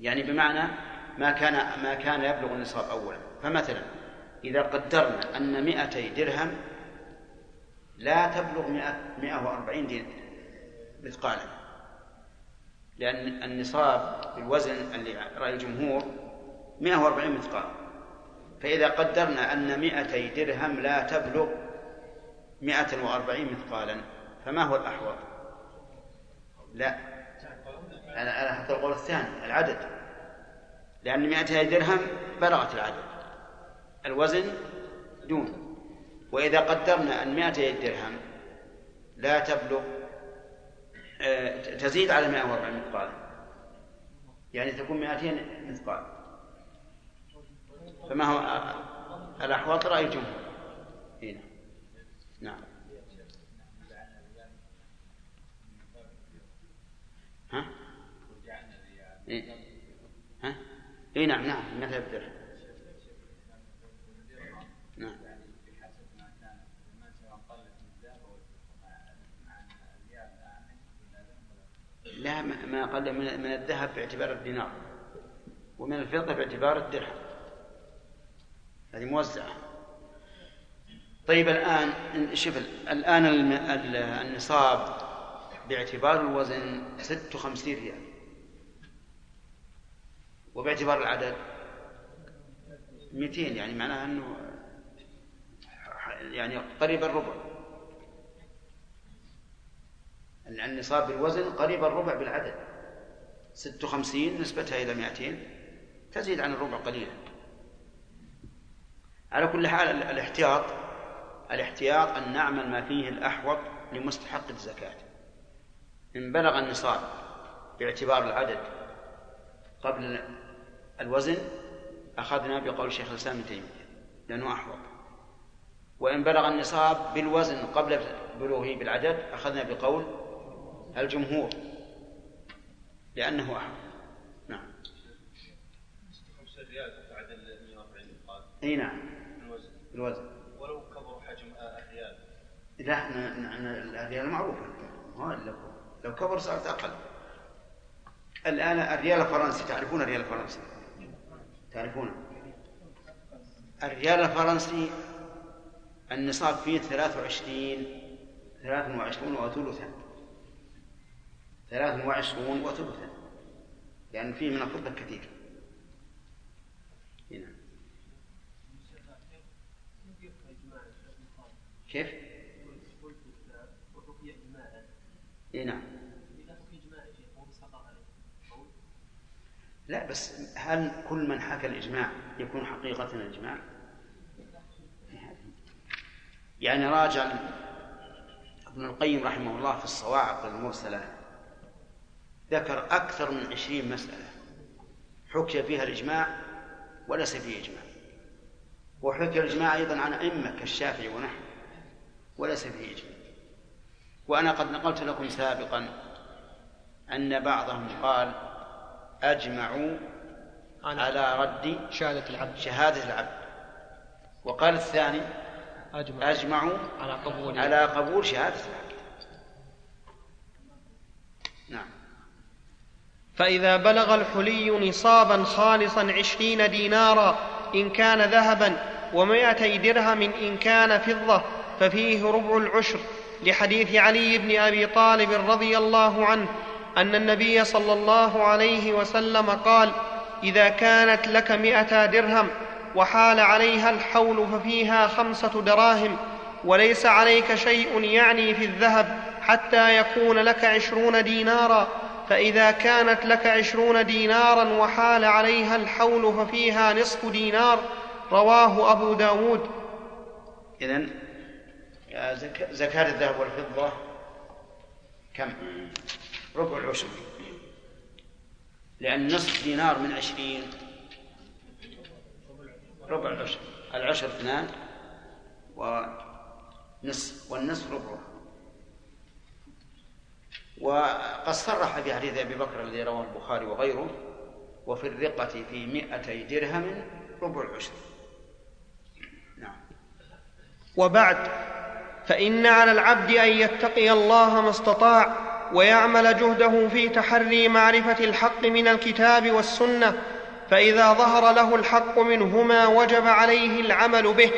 يعني بمعنى ما كان ما كان يبلغ النصاب أولا. فمثلا إذا قدرنا أن مئتي درهم لا تبلغ مئة وأربعين دين مثقالا. لأن النصاب بالوزن اللي رأي الجمهور مئة وأربعين مثقال فإذا قدرنا أن مئتي درهم لا تبلغ مئة وأربعين مثقالا. فما هو الأحوط؟ لا. أنا حتى القول الثاني العدد. لأن مئتي درهم بلغت العدد. الوزن دون. وإذا قدرنا أن مئتي درهم لا تبلغ آه، تزيد على 140 مثقالا. يعني تكون 200 مثقال فما هو الأحوط؟ رأي الجمهور. هنا نعم ها؟ إيه؟ ها؟ اي نعم نعم مثل الدرهم نعم لا ما قل من الذهب باعتبار الدينار ومن الفضة باعتبار الدرهم هذه موزعة طيب الآن شوف الآن النصاب باعتبار الوزن ست وخمسين ريال. وباعتبار العدد مئتين يعني معناها أنه يعني قريب الربع. النصاب بالوزن قريب الربع بالعدد. ست وخمسين نسبتها إلى مئتين تزيد عن الربع قليلا. على كل حال الاحتياط الاحتياط أن نعمل ما فيه الأحوط لمستحق الزكاة. إن بلغ النصاب باعتبار العدد قبل الوزن أخذنا بقول شيخ الإسلام ابن تيمية لأنه أحوط. وإن بلغ النصاب بالوزن قبل بلوغه بالعدد أخذنا بقول الجمهور لأنه أحوط. نعم. إي نعم. الوزن ولو كبر حجم الريال لا الريال معروفة. لو لو كبر صارت أقل. الآن الريال الفرنسي تعرفون الريال الفرنسي؟ تعرفونه الريال الفرنسي النصاب فيه ثلاث وعشرين ثلاث وعشرون وثلثا. ثلاث وعشرون وثلثا. لأن فيه من الفضة كثير هنا. كيف؟ اي نعم لا بس هل كل من حكى الإجماع يكون حقيقة الإجماع؟ يعني راجع ابن القيم رحمه الله في الصواعق المرسلة ذكر أكثر من عشرين مسألة حكي فيها الإجماع وليس فيه إجماع وحكي الإجماع أيضا عن أئمة كالشافعي ونحن وليس فيه إجماع وأنا قد نقلت لكم سابقا أن بعضهم قال أجمعوا على رد شهادة العبد. شهادة العبد. وقال الثاني أجمع أجمعوا على قبول. على قبول شهادة العبد. نعم. فإذا بلغ الحلي نصابا خالصا عشرين دينارا إن كان ذهبا ومائتي درهم إن كان فضة ففيه ربع العشر. لحديث علي بن أبي طالب رضي الله عنه أن النبي صلى الله عليه وسلم قال إذا كانت لك مئتا درهم وحال عليها الحول ففيها خمسة دراهم وليس عليك شيء يعني في الذهب حتى يكون لك عشرون دينارا فإذا كانت لك عشرون دينارا وحال عليها الحول ففيها نصف دينار رواه أبو داود إذن زكاة الذهب والفضة كم؟ ربع العشر. لأن نصف دينار من عشرين. ربع العشر. العشر اثنان ونصف والنصف ربعه وقد صرح في حديث أبي بكر الذي رواه البخاري وغيره وفي الرقة في مئتي درهم ربع العشر. نعم. وبعد فإن على العبد أن يتقي الله ما استطاع ويعمل جهده في تحري معرفة الحق من الكتاب والسنة فإذا ظهر له الحق منهما وجب عليه العمل به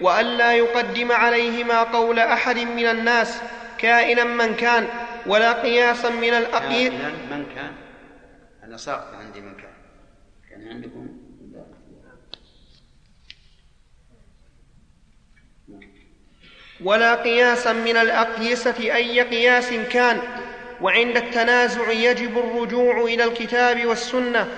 وألا يقدم عليهما قول أحد من الناس كائنا من كان ولا قياسا من الأقيد. من كان؟ أنا ساقط عندي من كان. كان عندكم؟ ولا قياسا من الأقيسة أي قياس كان. وعند التنازع يجب الرجوع إلى الكتاب والسنة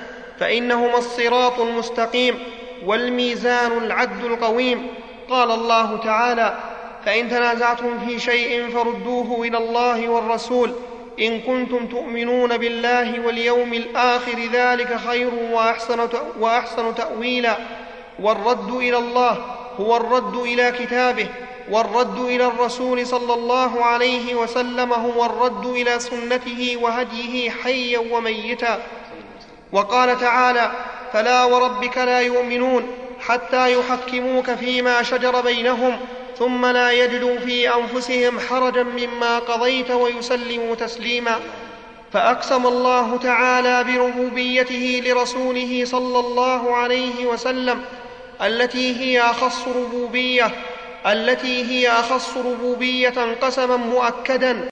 فإنهما الصراط المستقيم والميزان العدل القويم. قال الله تعالى فإن تنازعتم في شيء فردوه إلى الله والرسول إن كنتم تؤمنون بالله واليوم الآخر ذلك خير وأحسن, وأحسن تأويلا والرد إلى الله هو الرد إلى كتابه والرد إلى الرسول صلى الله عليه وسلم هو الرد إلى سنته وهديه حيا وميتا. وقال تعالى فلا وربك لا يؤمنون حتى يحكموك فيما شجر بينهم ثم لا يجدوا في أنفسهم حرجا مما قضيت ويسلموا تسليما. فأقسم الله تعالى بربوبيته لرسوله صلى الله عليه وسلم التي هي أخص ربوبية التي هي أخص ربوبية قسما مؤكدا.